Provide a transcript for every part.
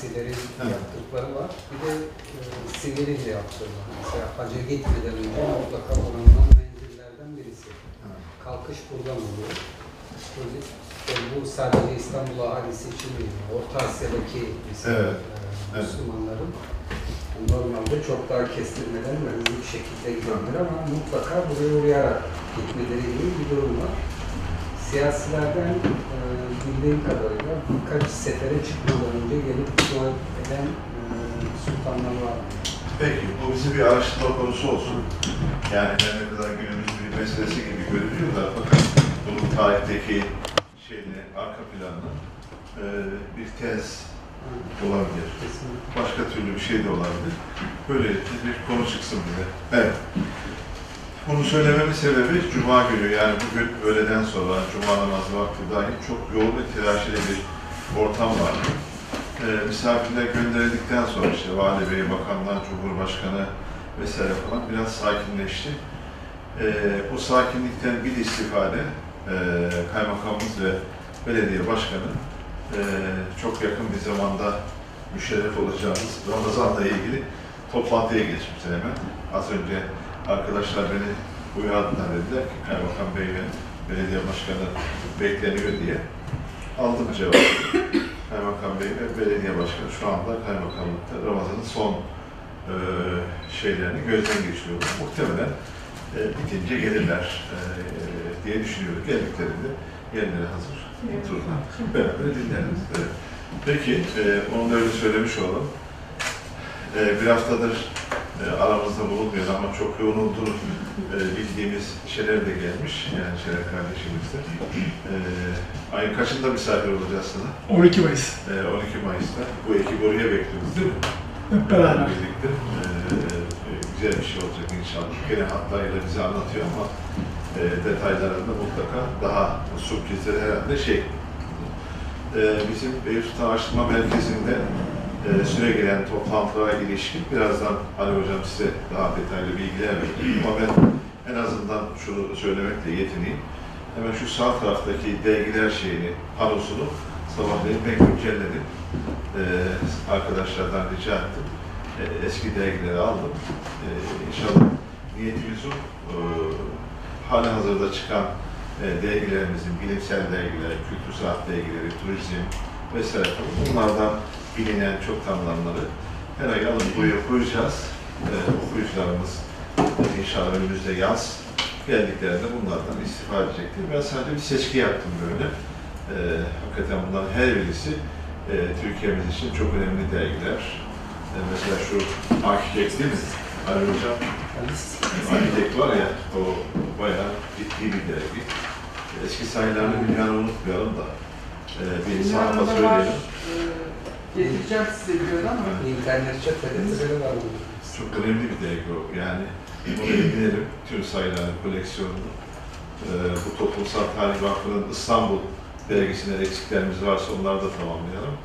siyasilerin Ha. yaptıkları var. Bir de e, sivilin de yaptığı var. Mesela hacca gitmeden önce mutlaka oranılan menzillerden birisi. Kalkış buradan oluyor. Özellikle bu sadece İstanbul ahalisi için değil, Orta Asya'daki Evet, e, evet. Müslümanların normalde çok daha kestirmeden bir şekilde gidebilir ama mutlaka buraya uğrayarak gitmeleri gibi bir durum var. Siyasilerden e, bildiğim kadarıyla birkaç sefere çıkmadan önce gelip dua eden e, sultanlar var. Peki, bu bizim bir araştırma konusu olsun. Yani her ne kadar günümüz bir meselesi gibi görünüyor da fakat bunun tarihteki şeyini, arka planını e, bir tez olabilir. Kesinlikle. Başka türlü bir şey de olabilir. Böyle bir konu çıksın bize. Evet. Bunu söylememin sebebi Cuma günü yani bugün öğleden sonra Cuma namazı vakti dahil çok yoğun ve telaşeli bir ortam var. Ee, misafirler gönderildikten sonra işte Vali Bey, Bakanlar, Cumhurbaşkanı vesaire falan biraz sakinleşti. Ee, o sakinlikten bir istifade e, Kaymakamımız ve Belediye Başkanı e, çok yakın bir zamanda müşerref olacağımız Ramazan'la ilgili toplantıya geçmişler hemen. Az önce arkadaşlar beni uyardılar dediler ki Kaymakam Bey ve Belediye Başkanı bekleniyor diye. Aldım cevabı. Kaymakam Bey ve Belediye Başkanı şu anda Kaymakamlıkta Ramazan'ın son e, şeylerini gözden geçiriyorlar. Muhtemelen e, bitince gelirler e, diye düşünüyoruz. Geldiklerinde yerleri hazır. Otururlar. Beraber dinleriz. Evet. Peki, e, onu da öyle söylemiş olalım. E, bir haftadır e, aramızda bulunmuyor ama çok yoğun olduğunu e, bildiğimiz şeyler de gelmiş. Yani Şeref kardeşimiz de. E, ayın kaçında misafir olacağız sana? 12 Mayıs. E, 12 Mayıs'ta. Bu ekibi oraya bekliyoruz değil mi? Hep beraber. Birlikte. E, güzel bir şey olacak inşallah. Gene hatlarıyla bize anlatıyor ama e, detaylarında mutlaka daha sürprizleri herhalde şey. E, bizim Beyazıt Araştırma Merkezi'nde e, süre gelen toplantılara ilişkin birazdan Ali Hocam size daha detaylı bilgiler verecek. Ama ben en azından şunu söylemekle yetineyim. Hemen şu sağ taraftaki dergiler şeyini, panosunu sabahleyin ben güncelledim. E, arkadaşlardan rica ettim. E, eski dergileri aldım. E, inşallah niyetimiz o. E, hali hazırda çıkan e, dergilerimizin, bilimsel dergiler, kültür sanat dergileri, turizm vesaire bunlardan bilinen çok tanınanları her ay alıp buraya koyacağız. E, okuyucularımız inşallah önümüzde yaz geldiklerinde bunlardan istifade edecektir. Ben sadece bir seçki yaptım böyle. E, hakikaten bunların her birisi e, Türkiye'miz için çok önemli dergiler. E, mesela şu Architect değil mi? Ali Hocam, Architect var ya, o bayağı ciddi bir dergi. Eski sayılarını dünyanı unutmayalım da. E, bir sana da söyleyelim. Ee, getireceğim size diyor ama İnternette TRT'leri var bunun. Çok önemli bir dergi o. Yani bunu edinelim, tüm sayıların koleksiyonunu. Ee, bu Toplumsal Tarih Vakfı'nın İstanbul dergisinden eksiklerimiz varsa onları da tamamlayalım.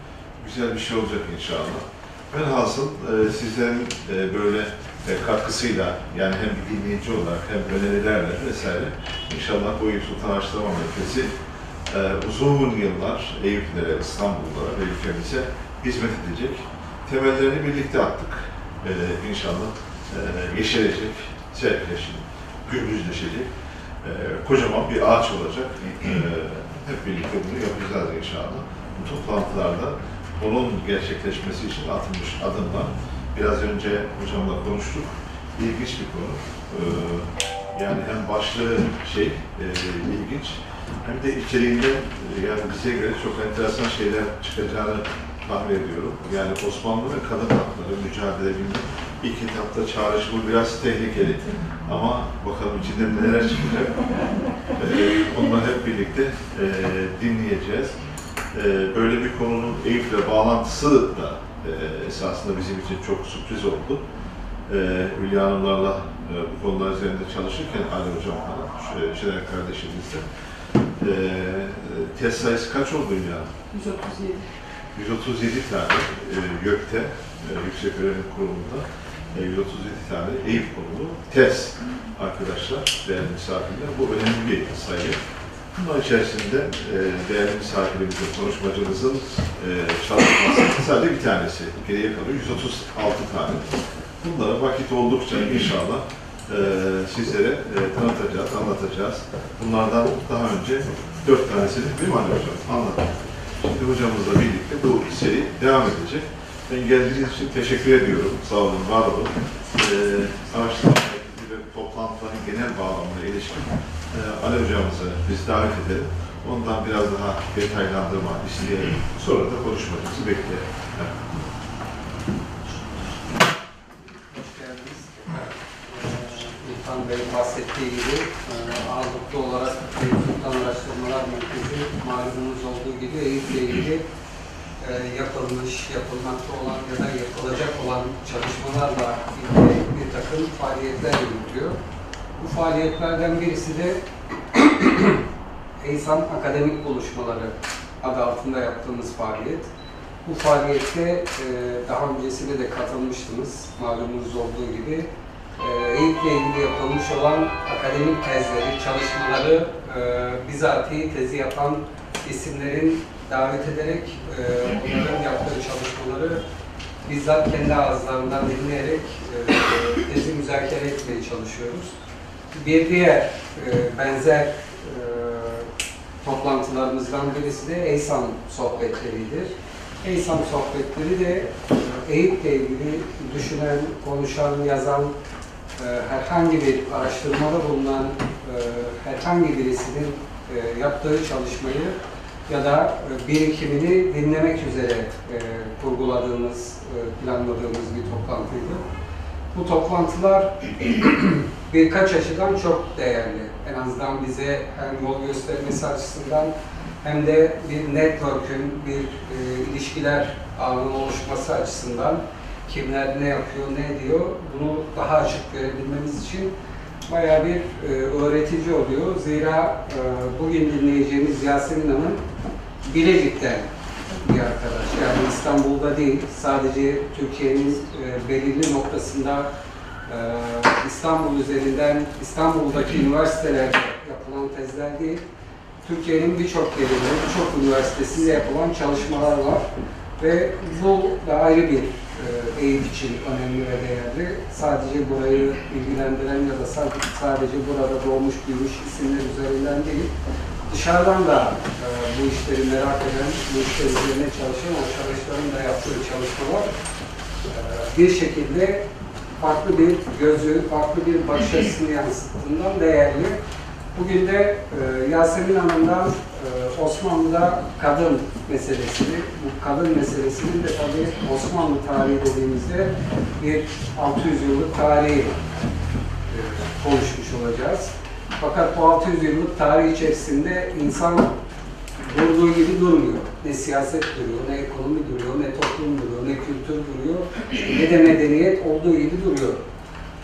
Güzel bir şey olacak inşallah. Velhasıl e, sizlerin e, böyle e, katkısıyla yani hem bir dinleyici olarak hem önerilerle vesaire inşallah bu Eyüp Sultan Araştırma Merkezi e, uzun yıllar Eyüplere, İstanbullara ve ülkemize hizmet edecek. Temellerini birlikte attık. E, inşallah e, yeşerecek, serpleşecek, gürbüzleşecek. E, kocaman bir ağaç olacak. E, hep birlikte bunu yapacağız inşallah. Bu toplantılarda onun gerçekleşmesi için atılmış adımlar. Biraz önce hocamla konuştuk. İlginç bir konu. E, yani hem başlığı şey e, ilginç hem de içeriğinde e, yani bize göre çok enteresan şeyler çıkacağını tahmin ediyorum. Yani Osmanlı ve kadın hakları mücadele bilmek ilk etapta çağrışı bu biraz tehlikeli. Ama bakalım içinde neler çıkacak. Ee, onları hep birlikte e, dinleyeceğiz. Ee, böyle bir konunun Eyüp'le bağlantısı da e, esasında bizim için çok sürpriz oldu. Hülya Hanımlarla e, bu konular üzerinde çalışırken Ali Hocam falan, Şener kardeşimizle. Test sayısı kaç oldu Hülya Hanım? 137. 137 tane e, YÖK'te, e, Yüksek Öğrenim Kurumu'nda e, 137 tane Eyüp konulu tez arkadaşlar, değerli misafirler. Bu önemli bir sayı. Bunun içerisinde e, değerli misafirimizin, konuşmacımızın e, çalışması sadece bir tanesi. Geriye kalıyor 136 tane. Bunlara vakit oldukça inşallah e, sizlere e, tanıtacağız, anlatacağız. Bunlardan daha önce dört tanesini değil mi Ali Hocam? Anlattım. Şimdi hocamızla birlikte bu seri devam edecek. Ben geldiğiniz için teşekkür ediyorum. Sağ olun, var olun. E, araştırma ve toplantıların genel bağlamına ilişkin e, Ali hocamızı biz davet edelim. Ondan biraz daha detaylandırma isteyelim. Sonra da konuşmacımızı bekleyelim. Evet. Hoş geldiniz. Ee, İrfan Bey'in bahsettiği gibi e, ağırlıklı olarak Sultan Araştırmalar Merkezi malumunuz olduğu gibi Eyüp'le ilgili e, yapılmış, yapılmakta olan ya da yapılacak olan çalışmalarla ilgili bir takım faaliyetler yürütüyor. Bu faaliyetlerden birisi de EYSAM Akademik Buluşmaları adı altında yaptığımız faaliyet. Bu faaliyette e, daha öncesinde de katılmıştınız malumunuz olduğu gibi. E, Eyüp'le ilgili yapılmış olan akademik tezleri, çalışmaları e, bizatihi tezi yapan isimlerin davet ederek e, onların yaptığı çalışmaları bizzat kendi ağızlarından dinleyerek e, tezi müzakere etmeye çalışıyoruz. Bir diğer e, benzer e, toplantılarımızdan birisi de EYSAM sohbetleridir. EYSAM sohbetleri de Eyüp'le ilgili düşünen, konuşan, yazan, herhangi bir araştırmada bulunan e, herhangi birisinin e, yaptığı çalışmayı ya da e, birikimini dinlemek üzere kurguladığımız, planladığımız bir toplantıydı. Bu toplantılar birkaç açıdan çok değerli. En azından bize hem yol göstermesi açısından hem de bir network'ün, bir ilişkiler ağının oluşması açısından kimler ne yapıyor, ne diyor bunu daha açık görebilmemiz için bayağı bir e, öğretici oluyor. Zira e, bugün dinleyeceğimiz Yasemin Hanım Bilecik'ten bir arkadaş. Yani İstanbul'da değil, sadece Türkiye'nin e, belirli noktasında e, İstanbul üzerinden, İstanbul'daki üniversitelerde yapılan tezler değil, Türkiye'nin birçok yerinde, birçok üniversitesinde yapılan çalışmalar var. Ve bu da ayrı bir e, eğitim için önemli ve değerli. Sadece burayı ilgilendiren ya da sadece burada doğmuş büyümüş isimler üzerinden değil, dışarıdan da e, bu işleri merak eden, bu işler üzerine çalışan arkadaşların da yaptığı çalışmalar e, bir şekilde farklı bir gözü, farklı bir bakış açısını yansıttığından değerli. Bugün de e, Yasemin Hanım'dan e, Osmanlı'da kadın meselesini, bu kadın meselesinin de tabii Osmanlı tarihi dediğimizde bir 600 yıllık tarihi e, konuşmuş olacağız. Fakat bu 600 yıllık tarih içerisinde insan durduğu gibi durmuyor. Ne siyaset duruyor, ne ekonomi duruyor, ne toplum duruyor, ne kültür duruyor, ne de medeniyet olduğu gibi duruyor.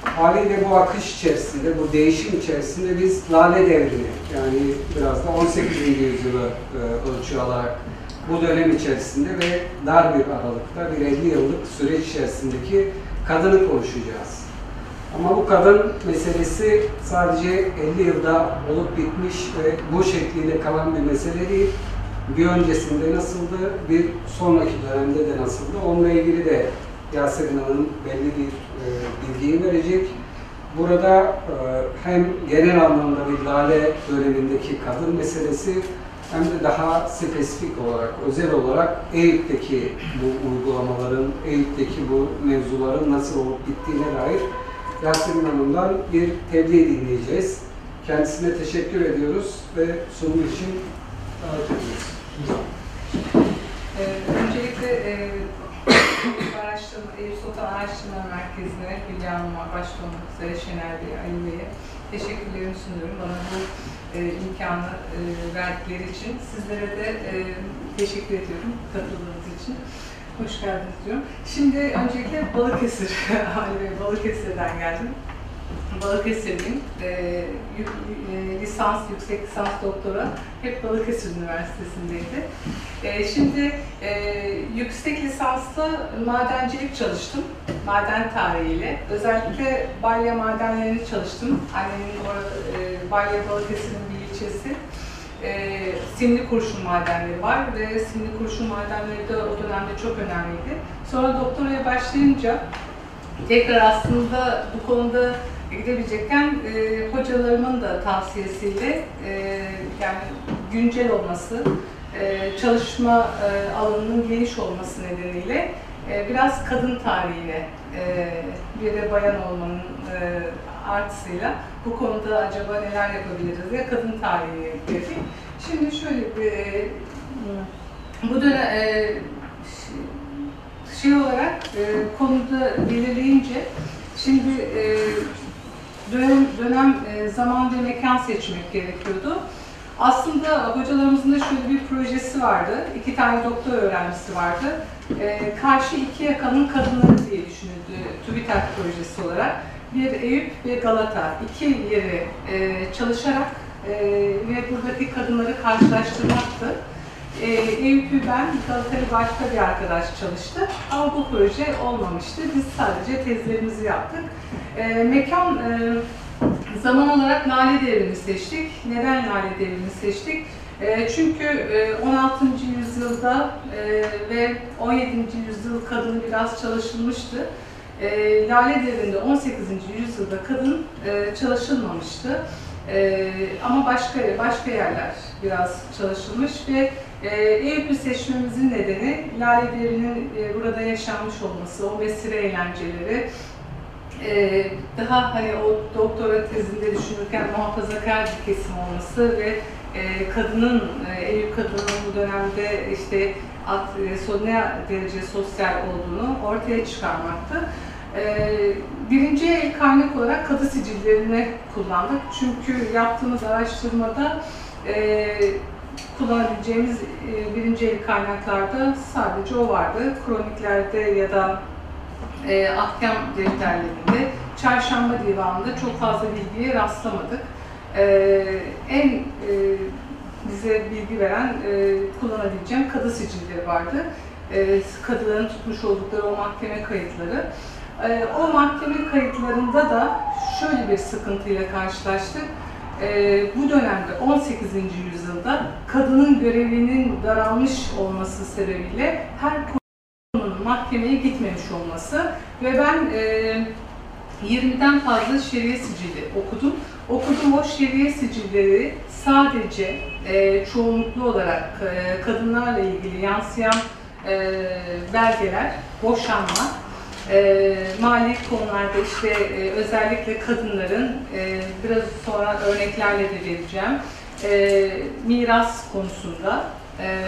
Haliyle bu akış içerisinde, bu değişim içerisinde biz lale devrini, yani biraz da 18. yüzyılı e, ölçü alarak bu dönem içerisinde ve dar bir aralıkta bir 50 yıllık süreç içerisindeki kadını konuşacağız. Ama bu kadın meselesi sadece 50 yılda olup bitmiş ve bu şekliyle kalan bir mesele değil. Bir öncesinde nasıldı, bir sonraki dönemde de nasıldı. Onunla ilgili de Yasemin Hanım belli bir bilgiyi verecek. Burada e, hem genel anlamda bir lale dönemindeki kadın meselesi hem de daha spesifik olarak, özel olarak Eyüp'teki bu uygulamaların, Eyüp'teki bu mevzuların nasıl olup bittiğine dair Yasemin Hanım'dan bir tebliğ dinleyeceğiz. Kendisine teşekkür ediyoruz ve sunum için davet ediyoruz. Ee, öncelikle e, Eyüp Sultan Araştırma Merkezi'ne Hülya Hanım'a başta olmak üzere Şener Bey, Ali Bey'e teşekkürlerimi sunuyorum. Bana bu e, imkanı e, verdikleri için. Sizlere de e, teşekkür ediyorum katıldığınız için. Hoş geldiniz diyorum. Şimdi öncelikle Balıkesir, Ali Bey, Balıkesir'den geldim. Balıkesirliyim. E, e, lisans, yüksek lisans doktora hep Balıkesir Üniversitesi'ndeydi. E, şimdi e, yüksek lisansta madencilik çalıştım. Maden tarihiyle. Özellikle balya madenlerini çalıştım. Annemin orada, e, Balya Balıkesir'in bir ilçesi. E, simli kurşun madenleri var ve simli kurşun madenleri de o dönemde çok önemliydi. Sonra doktoraya başlayınca tekrar aslında bu konuda gidebilecekken e, hocalarımın da tavsiyesiyle e, yani güncel olması, e, çalışma e, alanının geniş olması nedeniyle e, biraz kadın tarihine e, bir de bayan olmanın e, artısıyla bu konuda acaba neler yapabiliriz diye kadın tarihine girdik. Şimdi şöyle e, bu dönem e, şey olarak e, konuda belirleyince şimdi e, dönem, dönem e, zaman ve mekan seçmek gerekiyordu. Aslında hocalarımızın da şöyle bir projesi vardı. İki tane doktor öğrencisi vardı. E, karşı iki yakanın kadınları diye düşünüldü TÜBİTAK projesi olarak. Bir Eyüp ve Galata. iki yeri e, çalışarak e, ve buradaki kadınları karşılaştırmaktı. E, ben, Galata'yı başka bir arkadaş çalıştı. Ama bu proje olmamıştı. Biz sadece tezlerimizi yaptık. E, mekan e, zaman olarak Lale Devri'ni seçtik. Neden Lale Devri'ni seçtik? E, çünkü e, 16. yüzyılda e, ve 17. yüzyıl kadını biraz çalışılmıştı. E, Lale Devri'nde 18. yüzyılda kadın e, çalışılmamıştı. E, ama başka başka yerler biraz çalışılmış ve Eyüp'ü seçmemizin nedeni Lale Devri'nin e, burada yaşanmış olması, o mesire eğlenceleri, e, daha hani o doktora tezinde düşünürken muhafazakar bir kesim olması ve e, kadının, e, Eyüp kadının bu dönemde işte at, e, ne derece sosyal olduğunu ortaya çıkarmaktı. E, birinci el kaynak olarak kadı sicillerini kullandık. Çünkü yaptığımız araştırmada kullanabileceğimiz e, birinci el kaynaklarda sadece o vardı. Kroniklerde ya da e, ahkam defterlerinde, çarşamba divanında çok fazla bilgiye rastlamadık. E, en e, bize bilgi veren e, kullanabileceğim kadı sicilleri vardı. E, kadıların tutmuş oldukları o mahkeme kayıtları. E, o mahkeme kayıtlarında da şöyle bir sıkıntıyla karşılaştık. E, bu dönemde 18. yüzyılda kadının görevinin daralmış olması sebebiyle her konunun mahkemeye gitmemiş olması ve ben e, 20'den fazla şeriye sicili okudum. Okudum o şeriye sicilleri sadece e, çoğunluklu olarak e, kadınlarla ilgili yansıyan e, belgeler, boşanma, e, mali konularda işte e, özellikle kadınların e, biraz sonra örneklerle de vereceğim e, miras konusunda e,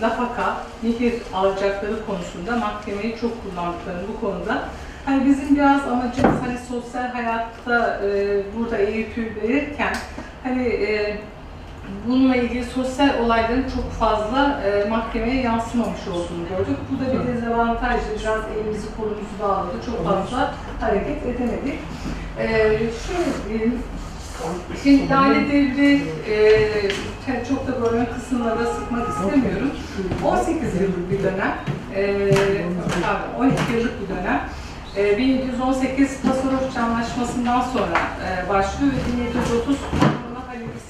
nafaka, mihir alacakları konusunda mahkemeyi çok kullandıklarını bu konuda. Hani bizim biraz amacımız hani sosyal hayatta e, burada Eyüp'ü verirken hani e, bununla ilgili sosyal olayların çok fazla e, mahkemeye yansımamış olduğunu gördük. Bu da bir dezavantajdı. Biraz elimizi kolumuzu bağladı. Çok fazla hareket edemedik. E, şöyle Şimdi Lale Devri e, çok da böyle kısımlara sıkmak istemiyorum. 18 yıllık bir dönem, e, pardon 12 yıllık bir dönem. E, 1718 Pasarofça Anlaşması'ndan sonra e, başlıyor ve 1730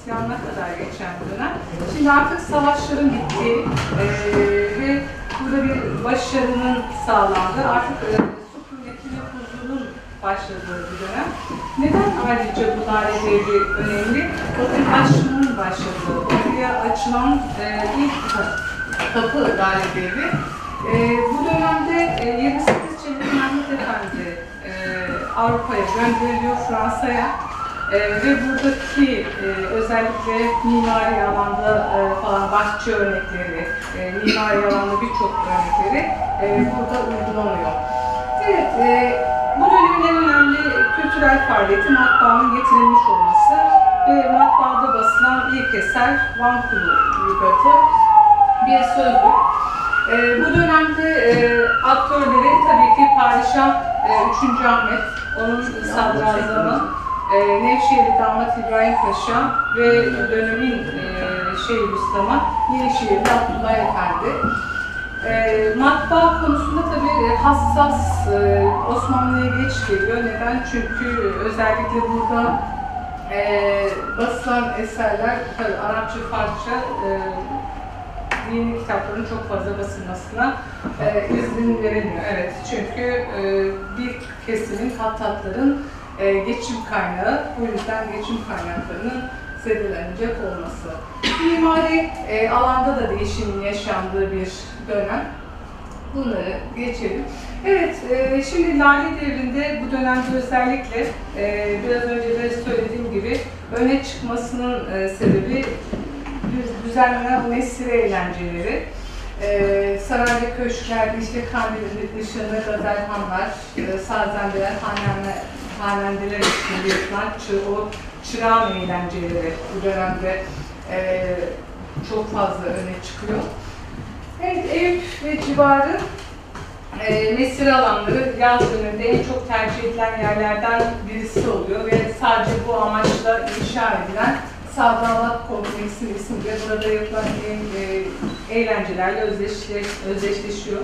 İsyanı'na kadar geçen dönem. Şimdi artık savaşların bittiği e, ve burada bir başarının sağlandığı, artık e, sükunetin ve huzurun başladığı bir dönem. Neden ayrıca bu Lale Devri önemli? Bakın aşkının başladığı, oraya açılan e, ilk ka- kapı Devri. E, bu dönemde e, 28 Çelebi Mehmet Efendi e, Avrupa'ya gönderiliyor, Fransa'ya. E, ve buradaki e, özellikle mimari alanda e, falan bahçe örnekleri, e, mimari alanda birçok örnekleri e, burada uygulanıyor. Evet, e, bu dönemin en önemli kültürel faaliyeti matbaanın getirilmiş olması ve matbaada basılan ilk eser Van Kulu Lügatı bir sözlük. E, bu dönemde e, aktörleri tabii ki Padişah e, 3. Ahmet, onun sadrazamı e, Nevşehirli Damat İbrahim Paşa ve dönemin e, Şeyhülislam'a Yenişehirli Abdullah Efendi. E, matbaa konusunda tabii hassas e, Osmanlı'ya geç geliyor. Neden? Çünkü özellikle burada e, basılan eserler tabii Arapça, Farsça e, dini kitapların çok fazla basılmasına e, izin verilmiyor. Evet, çünkü e, bir kesimin, hattatların e, geçim kaynağı, bu yüzden geçim kaynaklarının zedelenecek olması. Mimari e, alanda da değişimin yaşandığı bir dönem. Bunları geçelim. Evet, e, şimdi Lale Devri'nde bu dönemde özellikle e, biraz önce de söylediğim gibi öne çıkmasının e, sebebi düz- düzenlenen mesire eğlenceleri. E, sarayda, köşklerde, işte kandilin dışında gazelhanlar, e, sazendeler, hanenler, hanendeler içinde yapılan o çırağan eğlenceleri bu dönemde e, çok fazla öne çıkıyor. Evet, Eyüp ve civarı e, mesire alanları yaz döneminde en çok tercih edilen yerlerden birisi oluyor ve sadece bu amaçla inşa edilen Sadalat Kompleks'in ismi de burada yapılan e, eğlencelerle özdeşle, özdeşleşiyor.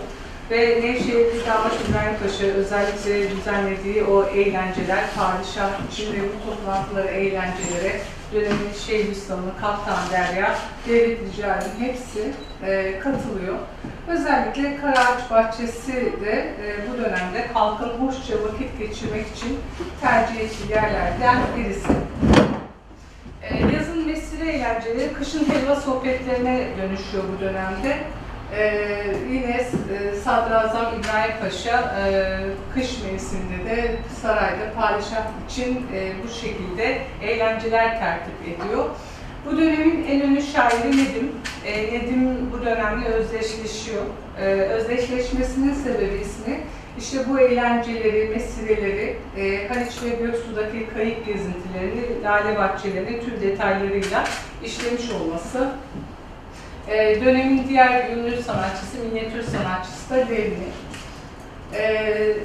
Ve Nevşehir'de Damat İbrahim Paşa özellikle düzenlediği o eğlenceler, padişah için ve bu toplantıları, eğlencelere dönemin Şeyhülislam'ı, Kaptan Derya, devlet ricalim hepsi e, katılıyor. Özellikle Karaağaç Bahçesi de e, bu dönemde halkın hoşça vakit geçirmek için tercih ettiği yerlerden birisi. E, yazın mesire eğlenceleri, kışın helva sohbetlerine dönüşüyor bu dönemde. E, yine e, Sadrazam İbrahim Paşa e, kış mevsiminde de sarayda padişah için e, bu şekilde eğlenceler tertip ediyor. Bu dönemin en ünlü şairi Nedim. Nedim bu dönemle özdeşleşiyor. E, özdeşleşmesinin sebebi ismi işte bu eğlenceleri, mesireleri, e, Haliç ve Göksu'daki kayık gezintilerini, lale bahçelerini tüm detaylarıyla işlemiş olması. E, dönemin diğer ünlü sanatçısı, minyatür sanatçısı da Levni. E,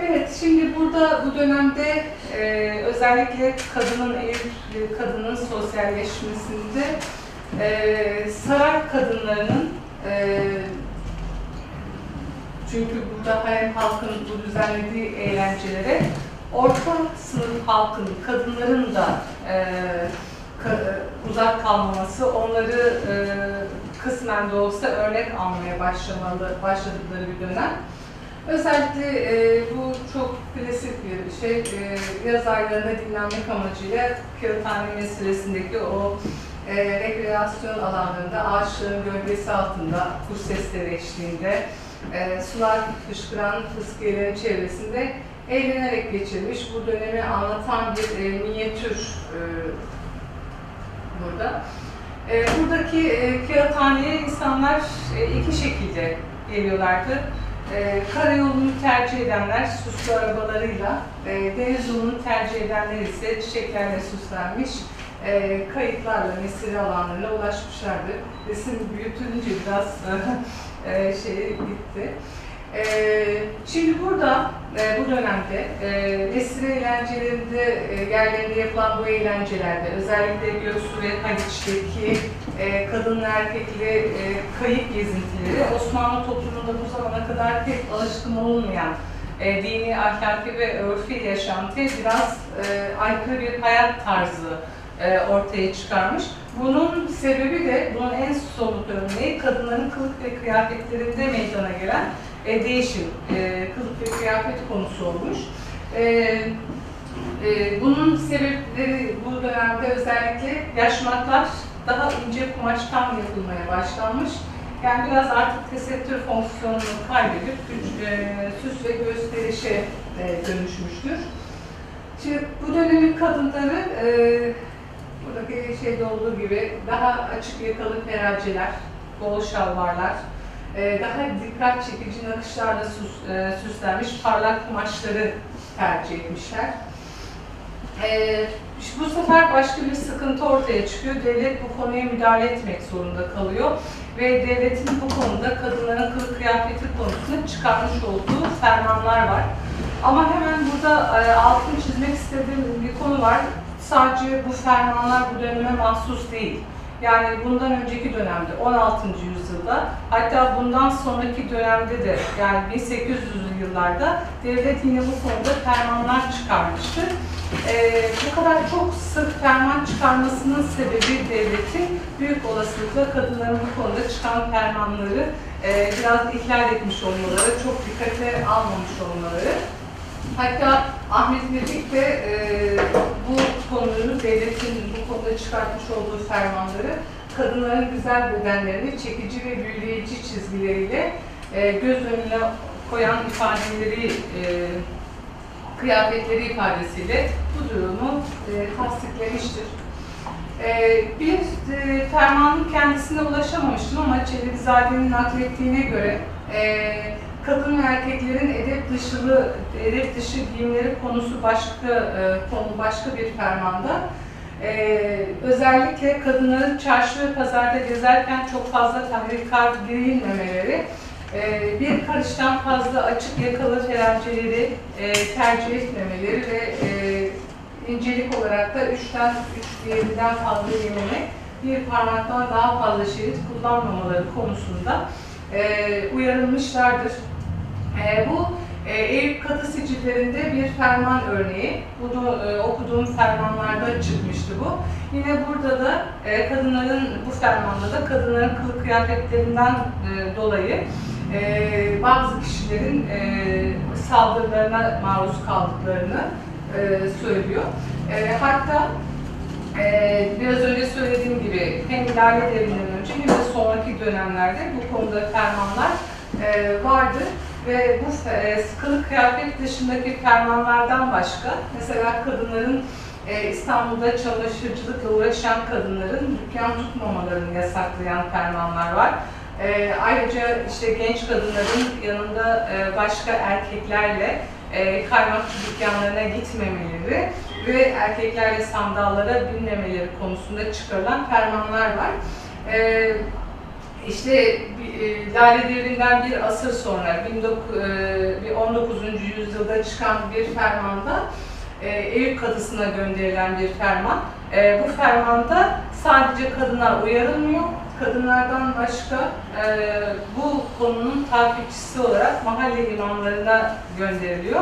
evet, şimdi burada bu dönemde e, özellikle kadının ev, kadının sosyalleşmesinde e, saray kadınlarının e, çünkü burada hem halkın bu düzenlediği eğlencelere orta sınıf halkın, kadınların da e, uzak kalmaması, onları e, kısmen de olsa örnek almaya başlamalı, başladıkları bir dönem. Özellikle e, bu çok klasik bir şey. E, yaz aylarında dinlenmek amacıyla Kağıthane meselesindeki o e, rekreasyon alanlarında ağaçların gölgesi altında kuş sesleri eşliğinde e, sular fışkıran fıskiyelerin çevresinde eğlenerek geçirmiş. Bu dönemi anlatan bir e, minyatür e, burada. E, buradaki e, kağıthaneye insanlar e, iki şekilde geliyorlardı. E, karayolunu tercih edenler süslü arabalarıyla, e, deniz yolunu tercih edenler ise çiçeklerle süslenmiş e, kayıtlarla mesire alanlarına ulaşmışlardı. Resim büyütülünce biraz e, şeye gitti. E, şimdi burada e, bu dönemde e, eğlencelerinde e, yerlerinde yapılan bu eğlencelerde özellikle Göksu ve Haliç'teki e, kadın erkekli e, kayık gezintileri Osmanlı toplumunda bu zamana kadar pek alışkın olmayan e, dini, ahlaki ve örfi yaşantıya biraz e, aykırı bir hayat tarzı e, ortaya çıkarmış. Bunun sebebi de, bunun en somut örneği kadınların kılık ve kıyafetlerinde meydana gelen e, değişim, e, kılık ve kıyafet konusu olmuş. E, e, bunun sebepleri bu dönemde özellikle yaşmaklar daha ince kumaştan yapılmaya başlanmış. Yani biraz artık tesettür fonksiyonunu kaybedip e, süs ve gösterişe e, dönüşmüştür. Şimdi bu dönemin kadınları e, buradaki şeyde olduğu gibi daha açık yakalı peraceler, bol şalvarlar, e, daha dikkat çekici nakışlarla süs, e, süslenmiş parlak kumaşları tercih etmişler. E, bu sefer başka bir sıkıntı ortaya çıkıyor. Devlet bu konuya müdahale etmek zorunda kalıyor ve devletin bu konuda kadınların kılık kıyafeti konusunda çıkarmış olduğu fermanlar var. Ama hemen burada e, altını çizmek istediğim bir konu var. Sadece bu fermanlar bu döneme mahsus değil. Yani bundan önceki dönemde 16. yüzyılda hatta bundan sonraki dönemde de yani 1800'lü yıllarda devlet yine bu konuda fermanlar çıkarmıştı. Ee, bu kadar çok sık ferman çıkarmasının sebebi devletin büyük olasılıkla kadınların bu konuda çıkan fermanları e, biraz ihlal etmiş olmaları, çok dikkate almamış olmaları. Hatta Ahmet Birlik de e, bu konuyu devletin bu konuda çıkartmış olduğu fermanları kadınların güzel bedenlerini çekici ve büyüleyici çizgileriyle e, göz önüne koyan ifadeleri, e, kıyafetleri ifadesiyle bu durumu e, tasdiklemiştir. E, bir e, fermanın kendisine ulaşamamıştım ama Çelebizade'nin naklettiğine göre e, kadın ve erkeklerin edep dışılı, edep dışı giyimleri konusu başka e, konu başka bir fermanda. Ee, özellikle kadınların çarşı ve pazarda gezerken çok fazla tahrikar giyinmemeleri, e, bir karıştan fazla açık yakalı teravceleri e, tercih etmemeleri ve e, incelik olarak da üçten üç diğerinden fazla yememek, bir parmaktan daha fazla şerit kullanmamaları konusunda e, uyarılmışlardır. E, bu e, Eyüp Katı Sicillerinde bir ferman örneği. Bunu e, okuduğum fermanlarda çıkmıştı bu. Yine burada da e, kadınların, bu fermanda da kadınların kılık kıyafetlerinden e, dolayı e, bazı kişilerin e, saldırılarına maruz kaldıklarını e, söylüyor. E, hatta ee, biraz önce söylediğim gibi hem Lale Devri'nden önce hem de sonraki dönemlerde bu konuda fermanlar e, vardı ve bu e, kılık kıyafet dışındaki fermanlardan başka mesela kadınların e, İstanbul'da çamaşırcılıkla uğraşan kadınların dükkan tutmamalarını yasaklayan fermanlar var. E, ayrıca işte genç kadınların yanında e, başka erkeklerle e, kaymakçı dükkanlarına gitmemeleri ve erkeklerle sandallara binmemeleri konusunda çıkarılan fermanlar var. E, işte e, Lale Devri'nden bir asır sonra 19, e, bir 19. yüzyılda çıkan bir fermanda e, Eyüp Kadısı'na gönderilen bir ferman. Bu fermanda sadece kadınlar uyarılmıyor. Kadınlardan başka bu konunun takipçisi olarak mahalle imamlarına gönderiliyor.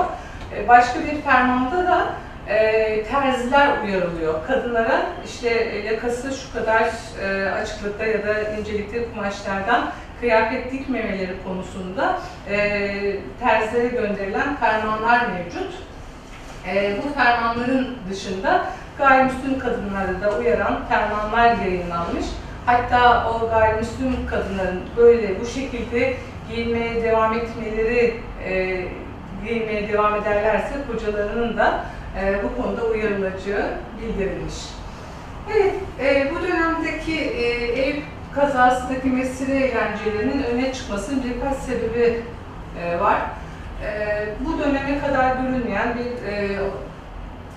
Başka bir fermanda da e, terziler uyarılıyor. Kadınlara işte e, yakası şu kadar e, açıklıkta ya da incelikte kumaşlardan kıyafet dikmemeleri konusunda e, terzilere gönderilen fermanlar mevcut. E, bu fermanların dışında gayrimüslim kadınları da uyaran fermanlar yayınlanmış. Hatta o gayrimüslim kadınların böyle bu şekilde giyinmeye devam etmeleri, e, giyinmeye devam ederlerse kocalarının da e, bu konuda uyarılacağı bildirilmiş. Evet, e, bu dönemdeki e, ev kazasındaki mesire eğlencelerinin öne çıkmasının birkaç sebebi e, var. Bu döneme kadar görülmeyen bir e,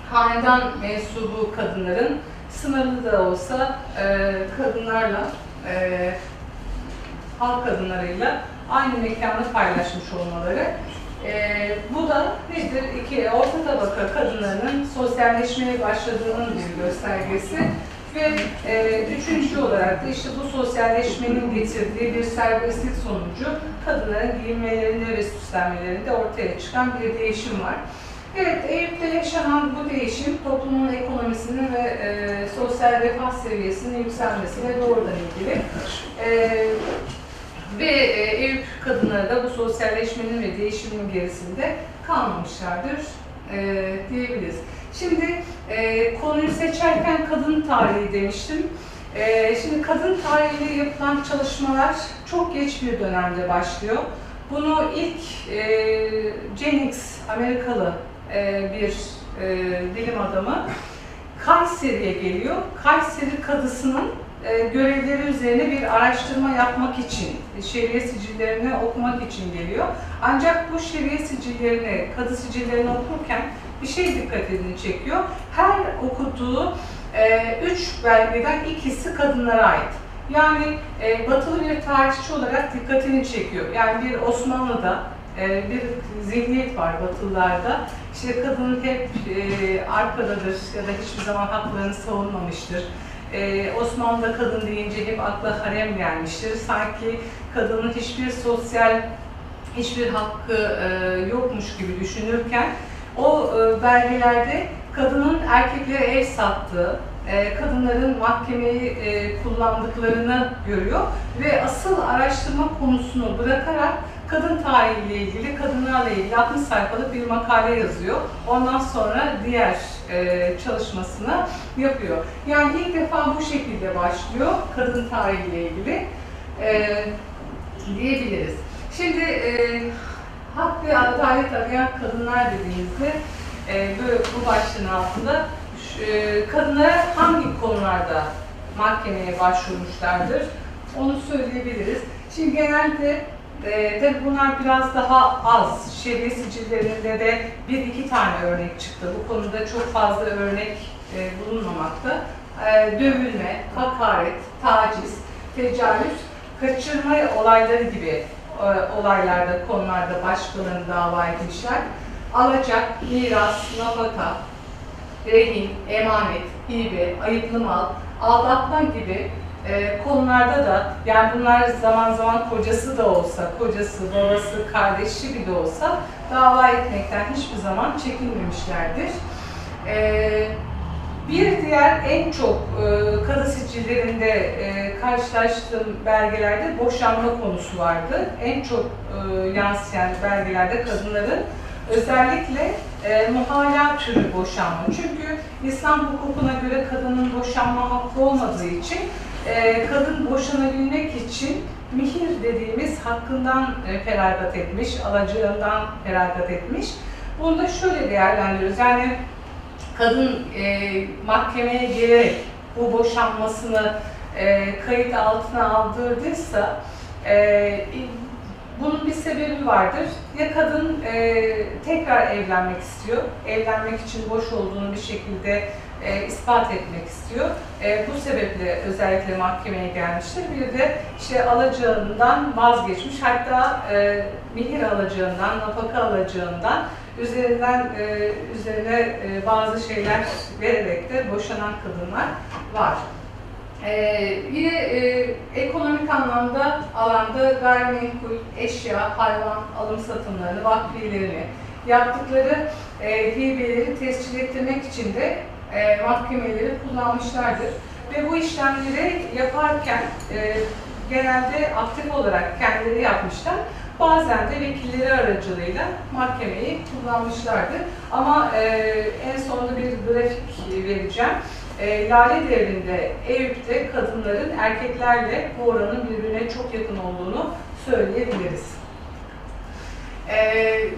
hanedan mensubu kadınların sınırlı da olsa kadınlarla, halk kadınlarıyla aynı mekanı paylaşmış olmaları. E, bu da nedir? İki, orta tabaka kadınlarının sosyalleşmeye başladığının bir göstergesi. Ve e, üçüncü olarak da işte bu sosyalleşmenin getirdiği bir serbestlik sonucu kadınların giyinmelerinde ve süslenmelerinde ortaya çıkan bir değişim var. Evet, Eyüp'te yaşanan bu değişim toplumun ekonomisinin ve e, sosyal refah seviyesinin yükselmesiyle doğrudan ilgili. E, ve e, Eyüp kadınları da bu sosyalleşmenin ve değişimin gerisinde kalmamışlardır e, diyebiliriz. Şimdi e, konuyu seçerken kadın tarihi demiştim. E, şimdi kadın tarihiyle yapılan çalışmalar çok geç bir dönemde başlıyor. Bunu ilk e, Jennings, Amerikalı e, bir e, bilim adamı Kayseri'ye geliyor. Kayseri kadısının görevleri üzerine bir araştırma yapmak için, şeriye sicillerini okumak için geliyor. Ancak bu şeriye sicillerini, kadı sicillerini okurken bir şey dikkatini çekiyor. Her okuduğu e, üç belgeden ikisi kadınlara ait. Yani e, batılı bir tarihçi olarak dikkatini çekiyor. Yani bir Osmanlı'da e, bir zihniyet var Batılılarda. İşte kadın hep e, arkadadır ya da hiçbir zaman haklarını savunmamıştır. E, Osmanlı'da kadın deyince hep akla harem gelmiştir. Sanki kadının hiçbir sosyal hiçbir hakkı e, yokmuş gibi düşünürken o e, belgelerde kadının erkeklere ev sattığı, e, kadınların mahkemeyi e, kullandıklarını görüyor ve asıl araştırma konusunu bırakarak kadın tarihiyle ilgili, kadınlarla ilgili 60 sayfalık bir makale yazıyor. Ondan sonra diğer e, çalışmasını yapıyor. Yani ilk defa bu şekilde başlıyor kadın tarihiyle ilgili e, diyebiliriz. Şimdi e, hak ve adalet arayan kadınlar dediğimizde e, böyle bu başlığın altında e, kadınlara hangi konularda mahkemeye başvurmuşlardır onu söyleyebiliriz. Şimdi genelde e, tabii bunlar biraz daha az. Şeriye sicillerinde de bir iki tane örnek çıktı. Bu konuda çok fazla örnek e, bulunmamakta. E, dövülme, hakaret, taciz, tecavüz, kaçırma olayları gibi e, olaylarda, konularda başkalarını dava etmişler. Alacak, miras, nafaka, rehin, emanet, hibe, ayıplı mal, aldatma gibi e, konularda da yani bunlar zaman zaman kocası da olsa, kocası, babası, kardeşi bir de olsa dava etmekten hiçbir zaman çekinmemişlerdir. E, bir diğer en çok e, kadı sicillerinde e, karşılaştığım belgelerde boşanma konusu vardı. En çok e, yansıyan belgelerde kadınların özellikle e, muhala türü boşanma. Çünkü İslam hukukuna göre kadının boşanma hakkı olmadığı için e, kadın boşanabilmek için mihir dediğimiz hakkından e, feragat etmiş, alacağından feragat etmiş. Bunu da şöyle değerlendiriyoruz. Yani kadın e, mahkemeye gelerek bu boşanmasını e, kayıt altına aldırdıysa e, bunun bir sebebi vardır. Ya kadın e, tekrar evlenmek istiyor, evlenmek için boş olduğunu bir şekilde e, ispat etmek istiyor. E, bu sebeple özellikle mahkemeye gelmiştir. Bir de işte alacağından vazgeçmiş, hatta e, mihir alacağından, nafaka alacağından üzerinden e, üzerine e, bazı şeyler vererek de boşanan kadınlar var. Ee, yine e, ekonomik anlamda alanda gayrimenkul, eşya, hayvan alım satımlarını, vakfiyelerini, yaptıkları e, hibeleri tescil ettirmek için de e, mahkemeleri kullanmışlardır. Ve bu işlemleri yaparken e, genelde aktif olarak kendileri yapmışlar. Bazen de vekilleri aracılığıyla mahkemeyi kullanmışlardır. Ama e, en sonunda bir grafik vereceğim. E, Lale Devri'nde Eyüp'te kadınların erkeklerle bu oranın birbirine çok yakın olduğunu söyleyebiliriz. E,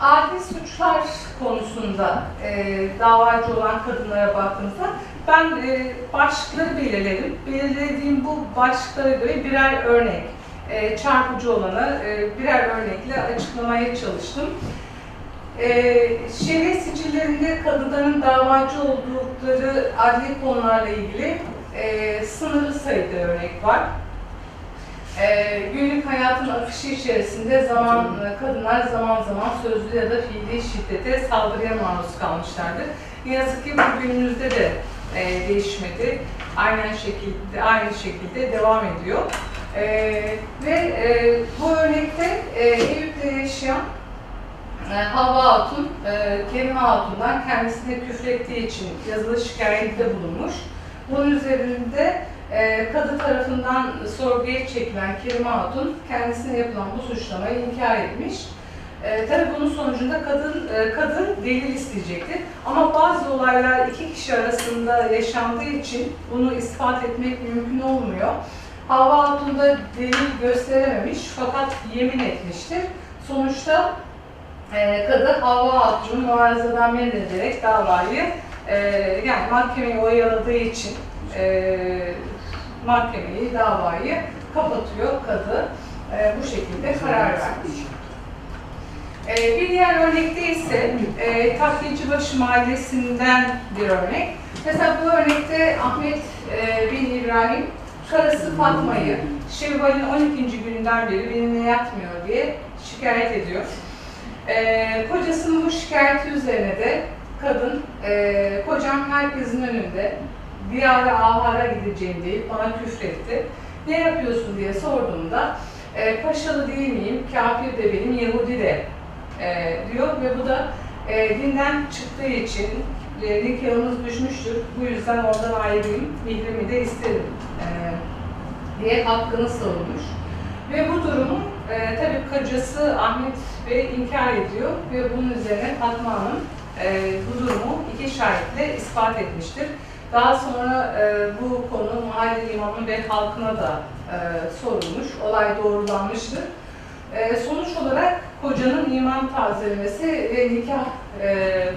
adli suçlar konusunda e, davacı olan kadınlara baktığımızda ben e, başlıkları belirledim. Belirlediğim bu başlıklara göre birer örnek, e, çarpıcı olanı e, birer örnekle açıklamaya çalıştım. E, şeref sicillerinde kadınların davacı oldukları adli konularla ilgili e, sınırlı sayıda örnek var. E, günlük hayatın akışı içerisinde zaman kadınlar zaman zaman sözlü ya da fiili şiddete, saldırıya maruz kalmışlardır. Ne yazık ki bugünümüzde de e, değişmedi. Aynen şekilde, aynı şekilde devam ediyor. E, ve e, bu örnekte e, Eyüp'te yaşayan e, Havva Hatun, e, Kerime Hatun'dan kendisine küfrettiği için yazılı şikayette bulunmuş. Bunun üzerinde e, kadı tarafından sorguya çekilen Kerime Hatun kendisine yapılan bu suçlamayı inkar etmiş. E, tabii bunun sonucunda kadın e, kadın delil isteyecektir. Ama bazı olaylar iki kişi arasında yaşandığı için bunu ispat etmek mümkün olmuyor. Havva Hatun da delil gösterememiş fakat yemin etmiştir. Sonuçta e, kadı Havva Hatun'u muarızadan men ederek davayı e, yani mahkemeyi oyaladığı için e, mahkemeyi, davayı kapatıyor kadı. E, bu şekilde karar vermiş. E, bir diğer örnekte ise e, Takliyecibaşı Mahallesi'nden bir örnek. Mesela bu örnekte Ahmet e, bin İbrahim karısı Fatma'yı Şevval'in 12. gününden beri benimle yatmıyor diye şikayet ediyor. Ee, kocasının bu şikayeti üzerine de kadın, e, kocam herkesin önünde diyara ahara gideceğim deyip bana küfretti. Ne yapıyorsun diye sorduğumda, e, paşalı değil miyim, kafir de benim, Yahudi de e, diyor ve bu da e, dinden çıktığı için e, nikahımız düşmüştür. Bu yüzden oradan ayrılayım, mihrimi de isterim e, diye hakkını savunmuş. Ve bu durumu e, tabii kocası Ahmet Bey inkar ediyor ve bunun üzerine Fatma Hanım e, bu durumu iki şahitle ispat etmiştir. Daha sonra e, bu konu mahalle imamı ve halkına da e, sorulmuş, olay doğrulanmıştır. E, sonuç olarak kocanın iman tazelemesi ve nikah e,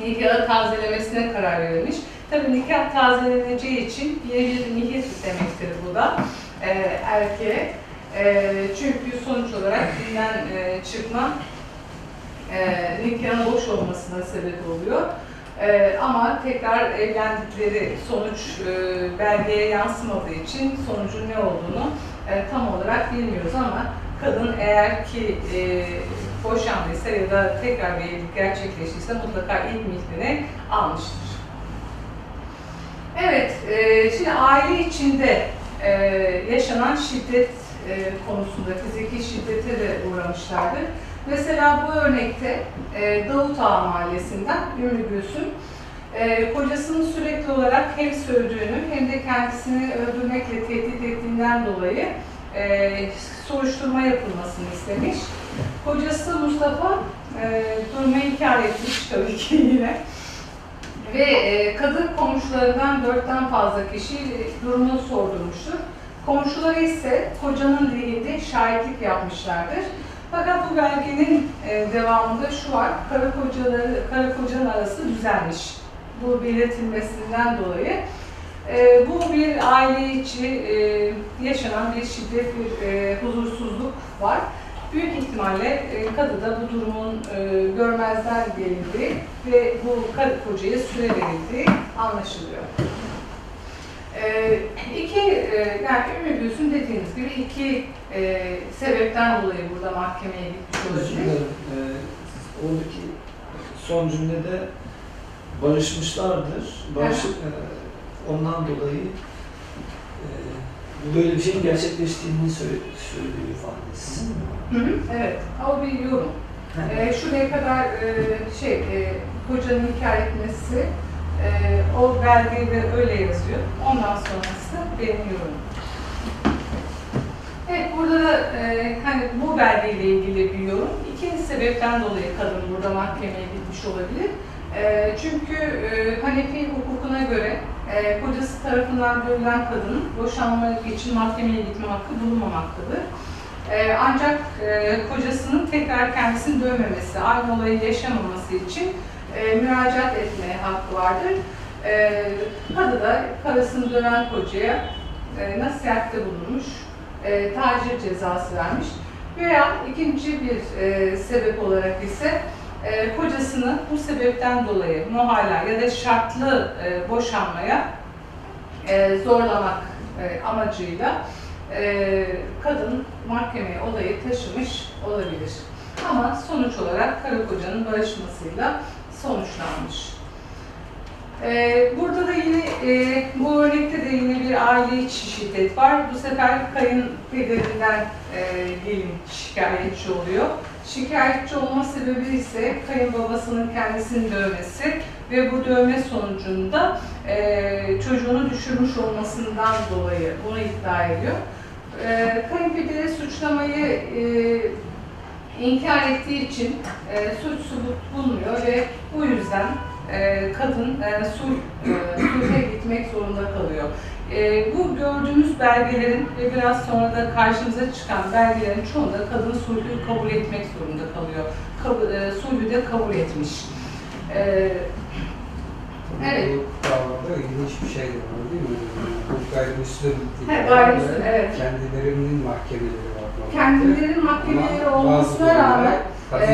nikahı tazelemesine karar verilmiş. Tabii nikah tazeleneceği için yeni bir nihir demektir bu da e, erkeğe. E, çünkü sonuç olarak dinden e, çıkma e, nikahın boş olmasına sebep oluyor. E, ama tekrar evlendikleri sonuç e, belgeye yansımadığı için sonucun ne olduğunu e, tam olarak bilmiyoruz ama kadın eğer ki e, boşandıysa ya da tekrar bir evlilik gerçekleştiyse mutlaka ilk mihrini almıştır. Evet, e, şimdi aile içinde e, yaşanan şiddet e, konusunda fiziki şiddete de uğramışlardır. Mesela bu örnekte e, Davut Ağa Mahallesi'nden Ünlü Gülsüm, e, kocasının sürekli olarak hem sövdüğünü hem de kendisini öldürmekle tehdit ettiğinden dolayı e, soruşturma yapılmasını istemiş. Kocası Mustafa e, durumu inkar etmiş tabii ki yine. Ve e, kadın komşularından dörtten fazla kişi durumu sordurmuştur. Komşuları ise kocanın lehinde şahitlik yapmışlardır. Fakat bu belgenin e, devamında şu var, karı kocaları, karı kocanın arası düzelmiş. Bu belirtilmesinden dolayı. E, bu bir aile içi e, yaşanan bir şiddet, bir huzursuzluk var. Büyük ihtimalle e, kadıda bu durumun görmezden gelindiği ve bu karı kocaya süre verildiği anlaşılıyor. E, iki, yani Ümmü Gülsüm dediğiniz gibi iki e, sebepten dolayı burada mahkemeye gitmiş olabilir. Ee, oradaki son cümlede barışmışlardır. Barış, e, ondan dolayı e, böyle bir şeyin gerçekleştiğini söylüyor ifade. Sizin mi? Hı hı, evet, o bir yorum. E, şuraya kadar e, şey, e, kocanın inkar etmesi, e, o belgede öyle yazıyor. Ondan sonrası benim yorumum. Evet, burada da e, hani bu belgeyle ilgili bir yorum. İki sebepten dolayı kadın burada mahkemeye gitmiş olabilir. E, çünkü e, Hanefi hukukuna göre e, kocası tarafından dövülen kadının boşanma için mahkemeye gitme hakkı bulunmamaktadır. E, ancak e, kocasının tekrar kendisini dövmemesi, aynı olayı yaşamaması için e, müracaat etmeye hakkı vardır. E, kadı da karısını döven kocaya e, nasihatte bulunmuş, e, tacir cezası vermiş. Veya ikinci bir e, sebep olarak ise e, kocasını bu sebepten dolayı muhala ya da şartlı e, boşanmaya e, zorlamak e, amacıyla e, kadın mahkemeye olayı taşımış olabilir. Ama sonuç olarak karı kocanın barışmasıyla sonuçlanmış. Ee, burada da yine e, bu örnekte de yine bir aile içi şiddet var. Bu sefer kayınpederinden e, gelin şikayetçi oluyor. Şikayetçi olma sebebi ise kayınbabasının kendisini dövmesi ve bu dövme sonucunda e, çocuğunu düşürmüş olmasından dolayı bunu iddia ediyor. E, kayınpederi suçlamayı e, inkar ettiği için e, suç subut bulmuyor ve bu yüzden e, kadın e, sulh, e, gitmek zorunda kalıyor. E, bu gördüğümüz belgelerin ve biraz sonra da karşımıza çıkan belgelerin çoğunda kadın sulhü kabul etmek zorunda kalıyor. Kabul, e, sulhü de kabul etmiş. E, Evet. Bu davada ilginç bir şey de var değil mi? Bu gayrimüslim He, gayrimüslim, evet. Kendilerinin mahkemeleri var. kendilerinin mahkemeleri olmasına rağmen e,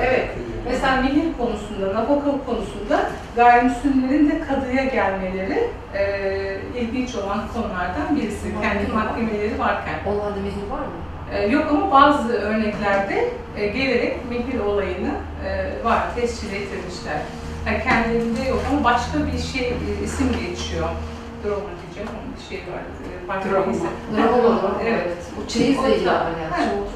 evet. Mesela mihir konusunda, nafaka konusunda gayrimüslimlerin de kadıya gelmeleri e, ilginç olan konulardan birisi. Kendi mahkemeleri varken. Onlarda mehir var mı? E, yok ama bazı örneklerde e, gelerek mehir olayını e, var, tescil ettirmişler. Yani kendilerinde yok ama başka bir şey, e, isim geçiyor. Droma diyeceğim ama bir şey var. E, farklı bir isim. Drama Evet. Bu çeyizle ilgili.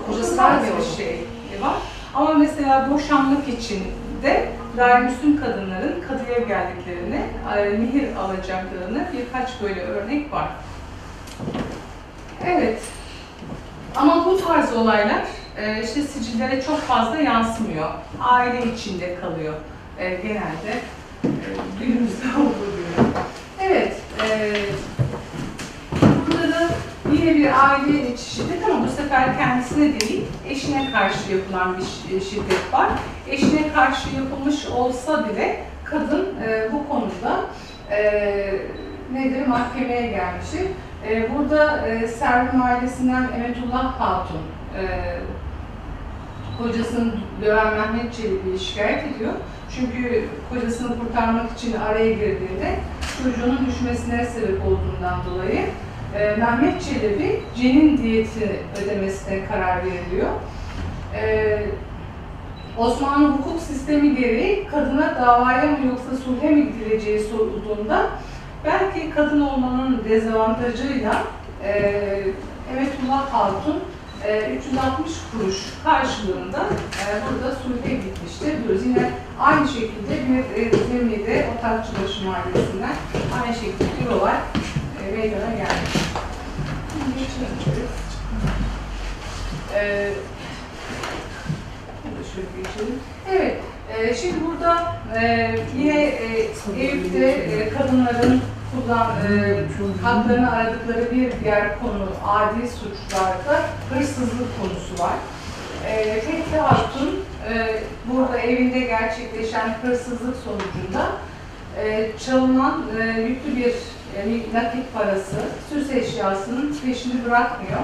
Kocası vermiyor bir şey var. Ama mesela boşanmak için de gayrimüslim kadınların kadıya geldiklerini, e, mihir alacaklarını birkaç böyle örnek var. Evet. Ama bu tarz olaylar e, işte sicillere çok fazla yansımıyor. Aile içinde kalıyor e, genelde. E, günümüzde olduğu gibi. Evet. Yine bir aile içi şiddet ama bu sefer kendisine değil, eşine karşı yapılan bir şi- şiddet var. Eşine karşı yapılmış olsa bile kadın e, bu konuda e, nedir mahkemeye gelmiştir. E, burada e, Servin ailesinden Emetullah Hatun e, kocasını döven Mehmet Çelebi'yi şikayet ediyor. Çünkü kocasını kurtarmak için araya girdiğinde çocuğunun düşmesine sebep olduğundan dolayı e, Mehmet Çelebi cenin diyeti ödemesine karar veriliyor. E, Osmanlı hukuk sistemi gereği kadına davaya mı yoksa sulhe mi gidileceği sorulduğunda belki kadın olmanın dezavantajıyla e, Emetullah Hatun e, 360 kuruş karşılığında e, burada sulhe gitmiştir diyoruz. Yine aynı şekilde bir e, Zirmi'de Otakçıbaşı Mahallesi'nden aynı şekilde bir olay meydana gelmiş. E, geçelim. Evet, e, şimdi burada e, yine e, Eyüp'te e, kadınların kullan, haklarını aradıkları bir diğer konu adi suçlarda hırsızlık konusu var. E, Fethi Hatun burada evinde gerçekleşen hırsızlık sonucunda çalınan e, yüklü bir e, nakit parası, süs eşyasının peşini bırakmıyor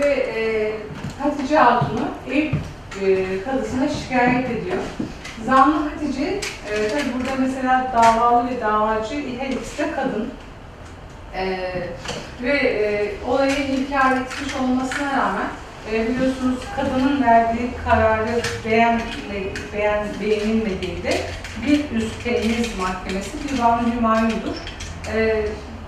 ve e, Hatice Hatun'u Eyüp e, kadısına şikayet ediyor. Zanlı Hatice, e, tabi burada mesela davalı ve davacı her ikisi de kadın. E, ve e, olayı inkar etmiş olmasına rağmen e, biliyorsunuz kadının verdiği kararı beğen, beğen, beğenilmediğinde bir üst temiz mahkemesi divan hümayundur. E,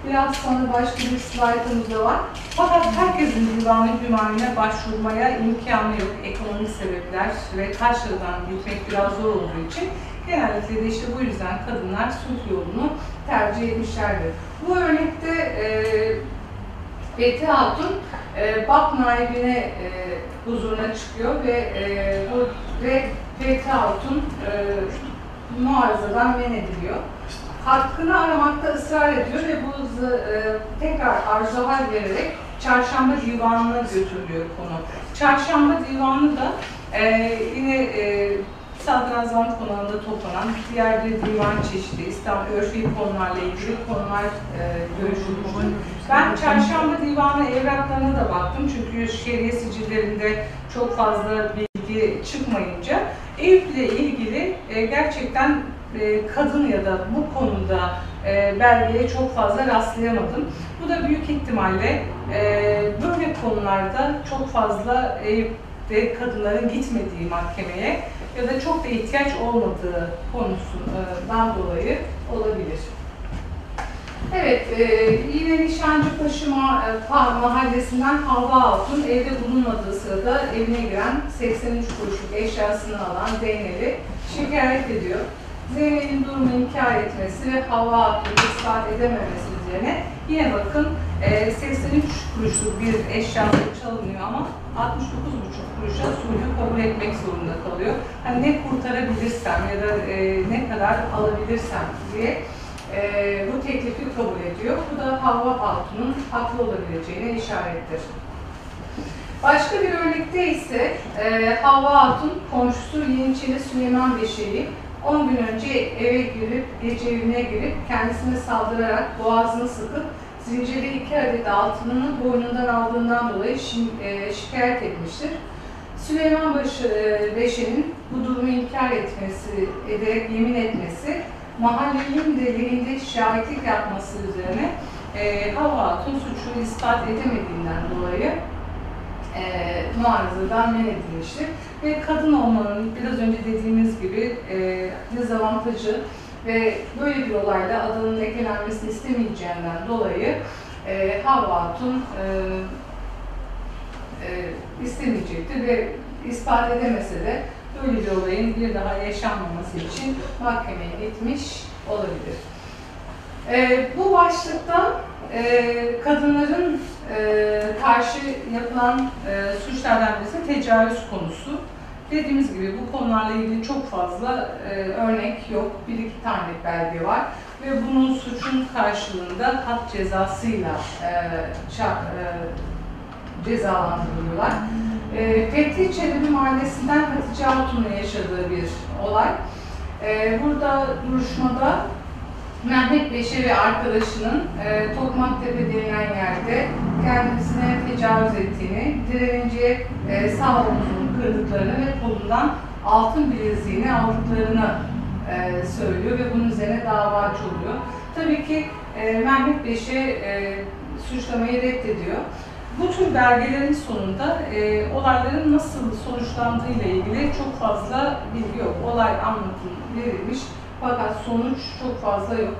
biraz sonra başka bir slaytımız da var. Fakat herkesin divanı hümayuna başvurmaya imkanı yok. Ekonomik sebepler ve karşıdan gitmek biraz zor olduğu için genellikle de işte bu yüzden kadınlar sulh yolunu tercih etmişlerdir. Bu örnekte e, Fethi Hatun e, BAP naibine e, huzuruna çıkıyor ve e, bu ve Fethi Hatun e, muarızadan men ediliyor. Hakkını aramakta ısrar ediyor ve bu e, tekrar arzu vererek Çarşamba Divanı'na götürülüyor konu. Çarşamba Divanı da e, yine e, Sadrazam konağında toplanan diğer bir divan çeşidi, İslam örfi konularla ilgili konular e, görüşülmüştür. Ben Çarşamba Divanı evraklarına da baktım çünkü şeriye sicillerinde çok fazla bilgi çıkmayınca Eyüp'le ilgili e, gerçekten e, kadın ya da bu konuda e, belgeye çok fazla rastlayamadım. Bu da büyük ihtimalle e, böyle konularda çok fazla Eyüp'te kadınların gitmediği mahkemeye ya da çok da ihtiyaç olmadığı konusundan dolayı olabilir. Evet, e, yine Nişancıbaşı ma- e, mahallesinden Havva Hatun evde bulunmadığı sırada evine giren 83 kuruşluk eşyasını alan Zeynep'i şikayet ediyor. Zeynep'in durumu inkar etmesi ve Havva Hatun'u ispat edememesi üzerine yine bakın e, 83 kuruşluk bir eşyası çalınıyor ama 69,5 kuruşa sulhü kabul etmek zorunda kalıyor. Hani ne kurtarabilirsem ya da e, ne kadar alabilirsem diye e, bu teklifi kabul ediyor. Bu da Havva Hatun'un haklı olabileceğine işarettir. Başka bir örnekte ise e, Havva Hatun komşusu Yeniçeri Süleyman Beşeri 10 gün önce eve girip, gece evine girip kendisine saldırarak boğazını sıkıp zincirli iki adet altınını boynundan aldığından dolayı şi- e, şikayet etmiştir. Süleyman Başı, e, Beşer'in bu durumu inkar etmesi, ederek yemin etmesi mahallenin de şahitlik yapması üzerine e, Havva Hatun suçunu ispat edemediğinden dolayı e, muarızadan men edilmiştir. Ve kadın olmanın biraz önce dediğimiz gibi e, dezavantajı ve böyle bir olayda adının lekelenmesini istemeyeceğinden dolayı e, Havva e, e, istemeyecektir ve ispat edemese de böyle bir olayın bir daha yaşanmaması için mahkemeye gitmiş olabilir. E, bu başlıkta e, kadınların e, karşı yapılan e, suçlardan birisi tecavüz konusu. Dediğimiz gibi bu konularla ilgili çok fazla e, örnek yok. Bir iki tane belge var ve bunun suçun karşılığında hap cezasıyla e, şa- e, cezalandırılıyorlar. E, Fethi Çelebi Mahallesi'nden Hatice Hatun'la yaşadığı bir olay. E, burada duruşmada Mehmet Beşe ve arkadaşının e, Tokmaktepe denilen yerde kendisine tecavüz ettiğini, direnciye e, sağ omzunu kırdıklarını ve kolundan altın bileziğini aldıklarını e, söylüyor ve bunun üzerine dava açılıyor. Tabii ki e, Mehmet Beşe e, suçlamayı reddediyor. Bu tür belgelerin sonunda e, olayların nasıl sonuçlandığı ile ilgili çok fazla bilgi yok. Olay anlatım verilmiş fakat sonuç çok fazla yok.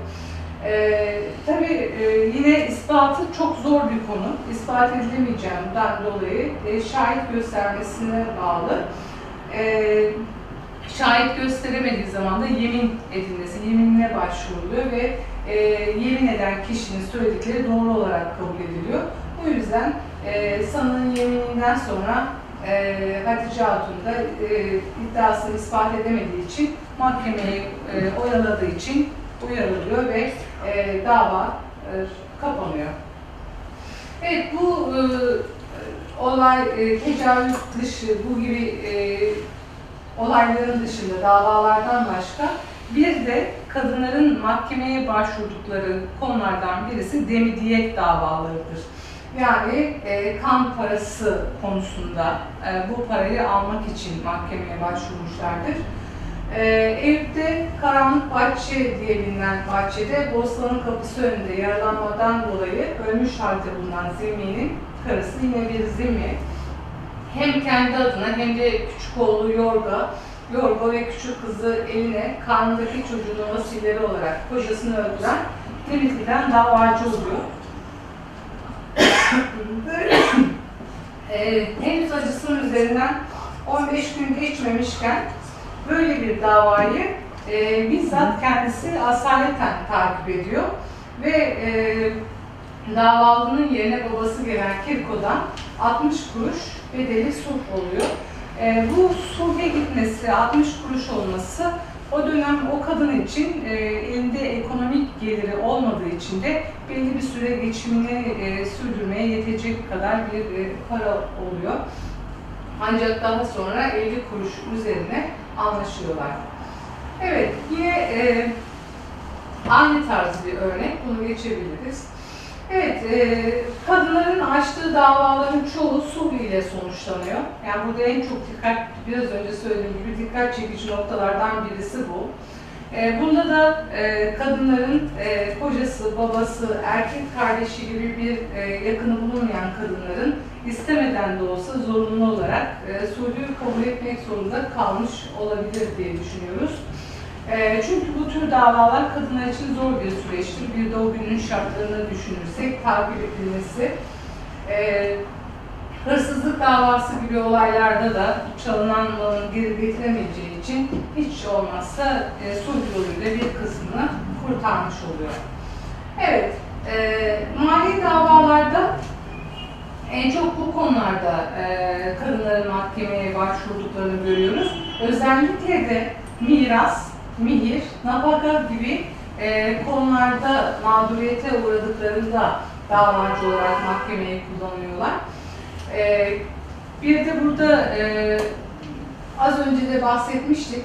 E, tabii e, yine ispatı çok zor bir konu. İspat edilemeyeceğinden dolayı e, şahit göstermesine bağlı. E, şahit gösteremediği zaman da yemin edilmesi, yeminine başvuruluyor ve e, yemin eden kişinin söyledikleri doğru olarak kabul ediliyor. Bu yüzden e, sanığın yemininden sonra e, Hatice Hatun da e, iddiasını ispat edemediği için mahkemeyi e, oyaladığı için uyarılıyor ve e, dava e, kapanıyor. Evet bu e, olay e, tecavüz dışı bu gibi e, olayların dışında davalardan başka bir de kadınların mahkemeye başvurdukları konulardan birisi demidiyet davalarıdır. Yani e, kan parası konusunda e, bu parayı almak için mahkemeye başvurmuşlardır. E, Eyüp'te Karanlık Bahçe diye bilinen bahçede Bosna'nın kapısı önünde yaralanmadan dolayı ölmüş halde bulunan Zimmi'nin karısı yine bir Zimmi hem kendi adına hem de küçük oğlu Yorga, Yorga ve küçük kızı eline karnındaki çocuğun vasileri olarak kocasını öldüren Denizli'den davacı oluyor. E, henüz acısının üzerinden 15 gün geçmemişken böyle bir davayı e, bizzat kendisi asaleten takip ediyor ve e, davalının yerine babası gelen Kirko'dan 60 kuruş bedeli sulh oluyor. E, bu sulhe gitmesi, 60 kuruş olması o dönem o kadın için e, elinde ekonomik geliri olmadığı için de belli bir süre geçimini e, sürdürmeye yetecek kadar bir e, para oluyor. Ancak daha sonra 50 kuruş üzerine anlaşıyorlar. Evet, yine e, aynı tarz bir örnek, bunu geçebiliriz. Evet, e, kadınların açtığı davaların çoğu sulh ile sonuçlanıyor. Yani burada en çok dikkat, biraz önce söylediğim gibi dikkat çekici noktalardan birisi bu. E, bunda da e, kadınların e, kocası, babası, erkek kardeşi gibi bir e, yakını bulunmayan kadınların istemeden de olsa zorunlu olarak e, sulhü kabul etmek zorunda kalmış olabilir diye düşünüyoruz. E, çünkü bu tür davalar kadınlar için zor bir süreçtir. Bir de o günün şartlarını düşünürsek takip edilmesi. E, hırsızlık davası gibi olaylarda da çalınan malın geri getiremeyeceği için hiç olmazsa e, yoluyla bir kısmını kurtarmış oluyor. Evet, e, mali davalarda en çok bu konularda e, kadınların mahkemeye başvurduklarını görüyoruz. Özellikle de miras, mihir, nafaka gibi e, konularda mağduriyete uğradıklarında davacı olarak mahkemeye kullanıyorlar. E, bir de burada e, az önce de bahsetmiştik.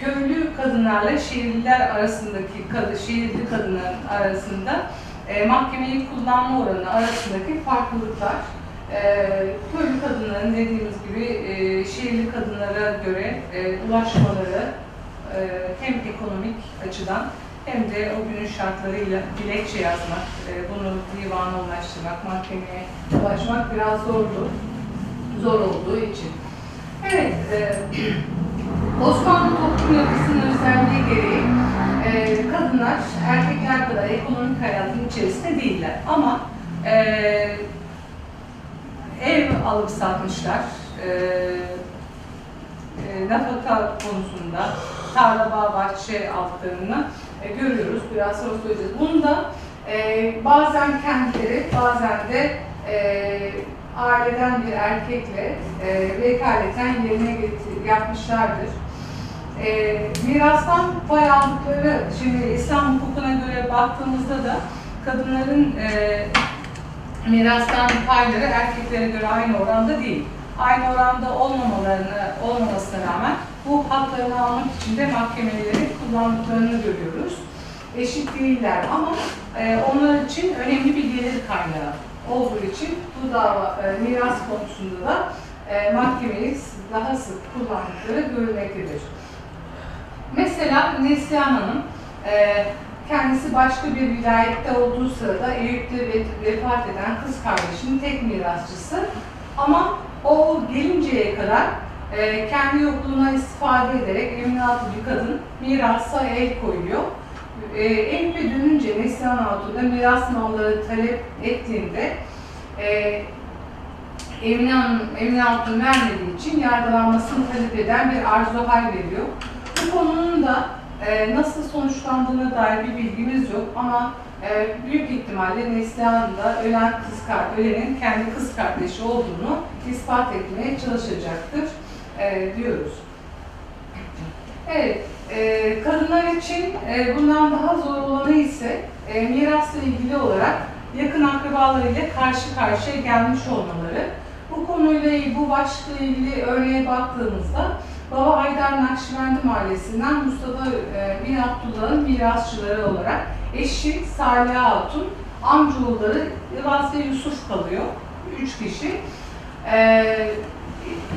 Köylü kadınlarla şehirliler arasındaki şehirli kadınların arasında e, mahkemeyi kullanma oranı arasındaki farklılıklar. E, köylü kadınların dediğimiz gibi e, şehirli kadınlara göre e, ulaşmaları hem ekonomik açıdan hem de o günün şartlarıyla dilekçe yazmak, e, bunu divana ulaştırmak, mahkemeye ulaşmak biraz zordu. Zor olduğu için. Evet, e, Osmanlı toplum yapısının özelliği gereği e, kadınlar erkekler kadar ekonomik hayatın içerisinde değiller. Ama e, ev alıp satmışlar. E, e, nafaka konusunda tarla, bağ, bahçe aldıklarını e, görüyoruz. Biraz sonra söyleyeceğiz. Bunu da e, bazen kendileri, bazen de e, aileden bir erkekle e, vekaleten yerine getir, yapmışlardır. E, mirastan pay aldıkları, şimdi İslam hukukuna göre baktığımızda da kadınların e, mirastan payları erkeklere göre aynı oranda değil. Aynı oranda olmamalarını, olmamasına rağmen bu haklarını almak için de mahkemeleri kullandıklarını görüyoruz. Eşit değiller ama e, onlar için önemli bir gelir kaynağı olduğu için bu dava e, miras konusunda da e, mahkemeyi daha sık kullandıkları görülmektedir. Mesela Neslihan Hanım e, kendisi başka bir vilayette olduğu sırada Eyüp'te ve- vefat eden kız kardeşinin tek mirasçısı ama o gelinceye kadar e, kendi yokluğuna istifade ederek evin altı bir kadın mirasa el koyuyor. E, Eyüp'e dönünce Neslihan Hatun da miras malları talep ettiğinde e, Emine, Hanım, vermediği için yargılanmasını talep eden bir arzu hal veriyor. Bu konunun da e, nasıl sonuçlandığına dair bir bilgimiz yok ama e, büyük ihtimalle Neslihan da ölen kız ölenin kendi kız kardeşi olduğunu ispat etmeye çalışacaktır e, diyoruz. Evet, e, kadınlar için e, bundan daha zor olanı ise e, mirasla ilgili olarak yakın akrabalarıyla karşı karşıya gelmiş olmaları. Bu konuyla ilgili, bu başlıkla ilgili örneğe baktığımızda Baba Haydar Nakşibendi Mahallesi'nden Mustafa e, bin Abdullah'ın mirasçıları olarak eşi Salih Hatun, amcaoğulları ve Yusuf kalıyor. Üç kişi. E,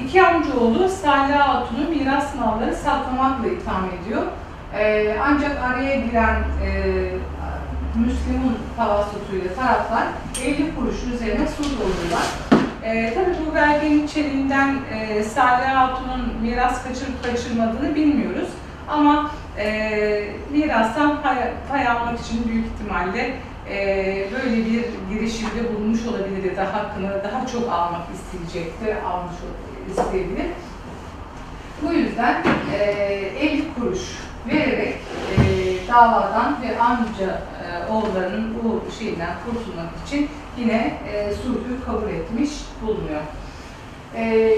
iki amcaoğlu Salih Hatun'u miras malları saklamakla itham ediyor. E, ancak araya giren e, Müslüman tavasutuyla taraflar 50 kuruş üzerine sulh oluyorlar. E, tabii bu belgenin içeriğinden e, Salih Hatun'un miras kaçırıp kaçırmadığını bilmiyoruz. Ama e, mirastan pay, pay almak için büyük ihtimalle e, böyle bir girişimde bulunmuş olabilir ya da hakkını daha çok almak isteyecektir, almış isteyebilir. Bu yüzden e, 50 kuruş vererek e, davadan ve amca e, oğullarının bu şeyden kurtulmak için yine e, sulhü kabul etmiş bulunuyor. E,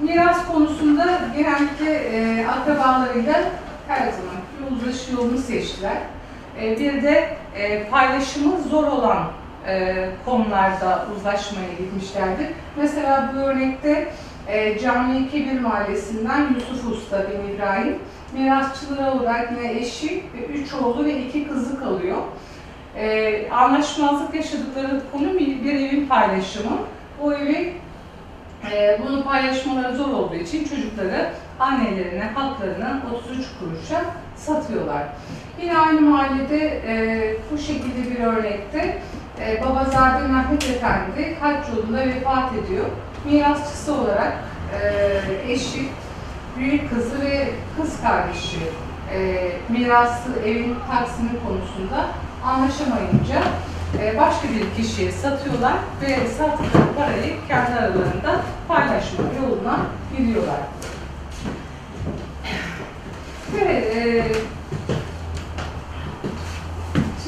miras konusunda genellikle e, akrabalarıyla her zaman uzlaşı yolunu seçtiler. E, bir de e, paylaşımı zor olan e, konularda uzlaşmaya gitmişlerdir. Mesela bu örnekte e, Cami Kebir Mahallesi'nden Yusuf Usta bin İbrahim mirasçıları olarak yine eşi üç oğlu ve iki kızı kalıyor. Anlaşmazlık yaşadıkları konu bir, evin paylaşımı. Bu evi e, bunu paylaşmaları zor olduğu için çocukları annelerine haklarını 33 kuruşa satıyorlar. Yine aynı mahallede e, bu şekilde bir örnekte e, Babazade Mehmet Efendi hac yolunda vefat ediyor. Mirasçısı olarak e, eşi, büyük kızı ve kız kardeşi e, mirası evin taksimi konusunda anlaşamayınca e, başka bir kişiye satıyorlar ve sattıkları parayı kendi aralarında paylaşma yoluna gidiyorlar. Evet, e,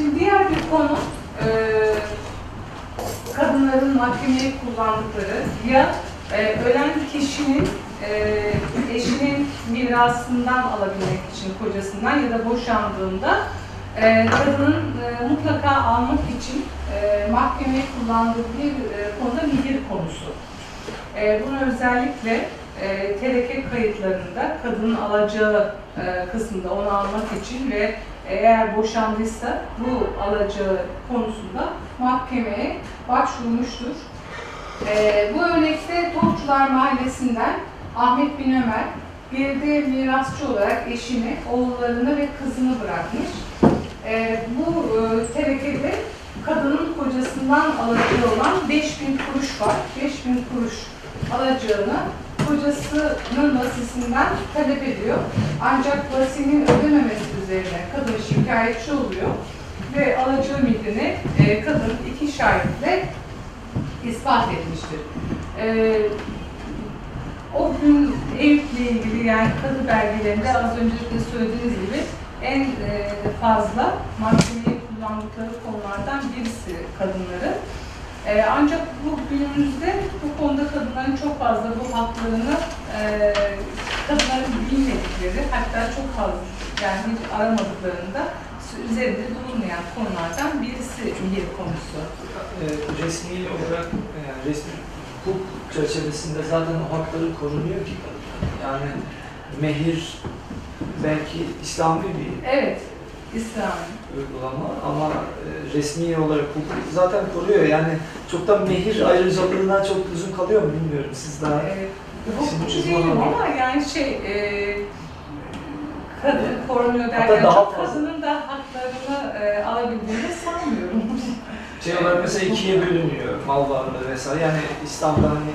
şimdi diğer bir konu e, kadınların mahkemeye kullandıkları ya e, ölen kişinin e, eşinin mirasından alabilmek için kocasından ya da boşandığında e, kadının e, mutlaka almak için e, mahkemeye kullandığı bir e, konuda mihir konusu. E, bunu özellikle e, TRK kayıtlarında kadının alacağı e, kısmında onu almak için ve eğer boşandıysa bu alacağı konusunda mahkemeye başvurmuştur. E, bu örnekte Topçular Mahallesi'nden Ahmet bin Ömer bir mirasçı olarak eşini, oğullarını ve kızını bırakmış. e, bu e, terekede kadının kocasından alacağı olan 5000 kuruş var. 5000 kuruş alacağını kocasının vasisinden talep ediyor. Ancak vasinin ödememesi üzerine kadın şikayetçi oluyor ve alacağı midini e, kadın iki şahitle ispat etmiştir. E, o gün Eyüp'le ilgili yani kadı belgelerinde az önce de söylediğiniz gibi en e, fazla mahkemeyi kullandıkları konulardan birisi kadınların. E, ancak bu günümüzde bu konuda kadınların çok fazla bu haklarını e, kadınların bilmedikleri hatta çok fazla yani hiç aramadıklarında üzerinde durulmayan konulardan birisi bir konusu. e, resmi olarak e, yani resmi hukuk çerçevesinde zaten o hakları korunuyor ki kadınlar. Yani mehir belki İslami bir Evet, İslam. uygulama ama e, resmi olarak hukuk zaten koruyor. Yani çoktan mehir ayrıcalığından çok uzun kalıyor mu bilmiyorum. Siz daha Şimdi hukukçu çizim değilim ama yani şey e, kadın korunuyor derken daha çok fazla. kadının da haklarını e, alabildiğini sanmıyorum. şey olarak mesela ikiye bölünüyor mal varlığı vesaire. Yani İslam'da hani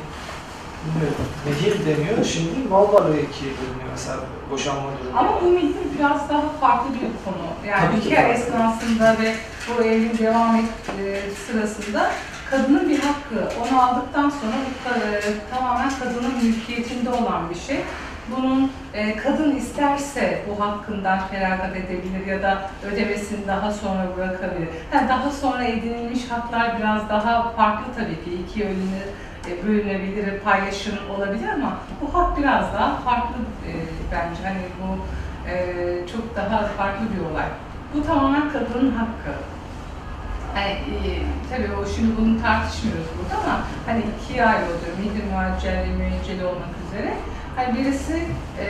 bilmiyorum mehir deniyor. Şimdi mal varlığı ikiye bölünüyor mesela boşanma durumu. Ama bu mihir biraz daha farklı bir konu. Yani Tabii ki hikaye esnasında ve bu evliliğin devam et, e, sırasında kadının bir hakkı. Onu aldıktan sonra bu e, tamamen kadının mülkiyetinde olan bir şey. Bunun e, kadın isterse bu hakkından feragat edebilir ya da ödemesini daha sonra bırakabilir. Yani daha sonra edinilmiş haklar biraz daha farklı tabii ki. İkiye bölünür, e, bölünebilir, paylaşım olabilir ama bu hak biraz daha farklı e, bence. Hani bu e, çok daha farklı bir olay. Bu tamamen kadının hakkı. Yani, e, tabii o şimdi bunu tartışmıyoruz burada ama hani ikiye ayrılıyor. Mihir muacceli, müecceli olmak üzere. Hani birisi e,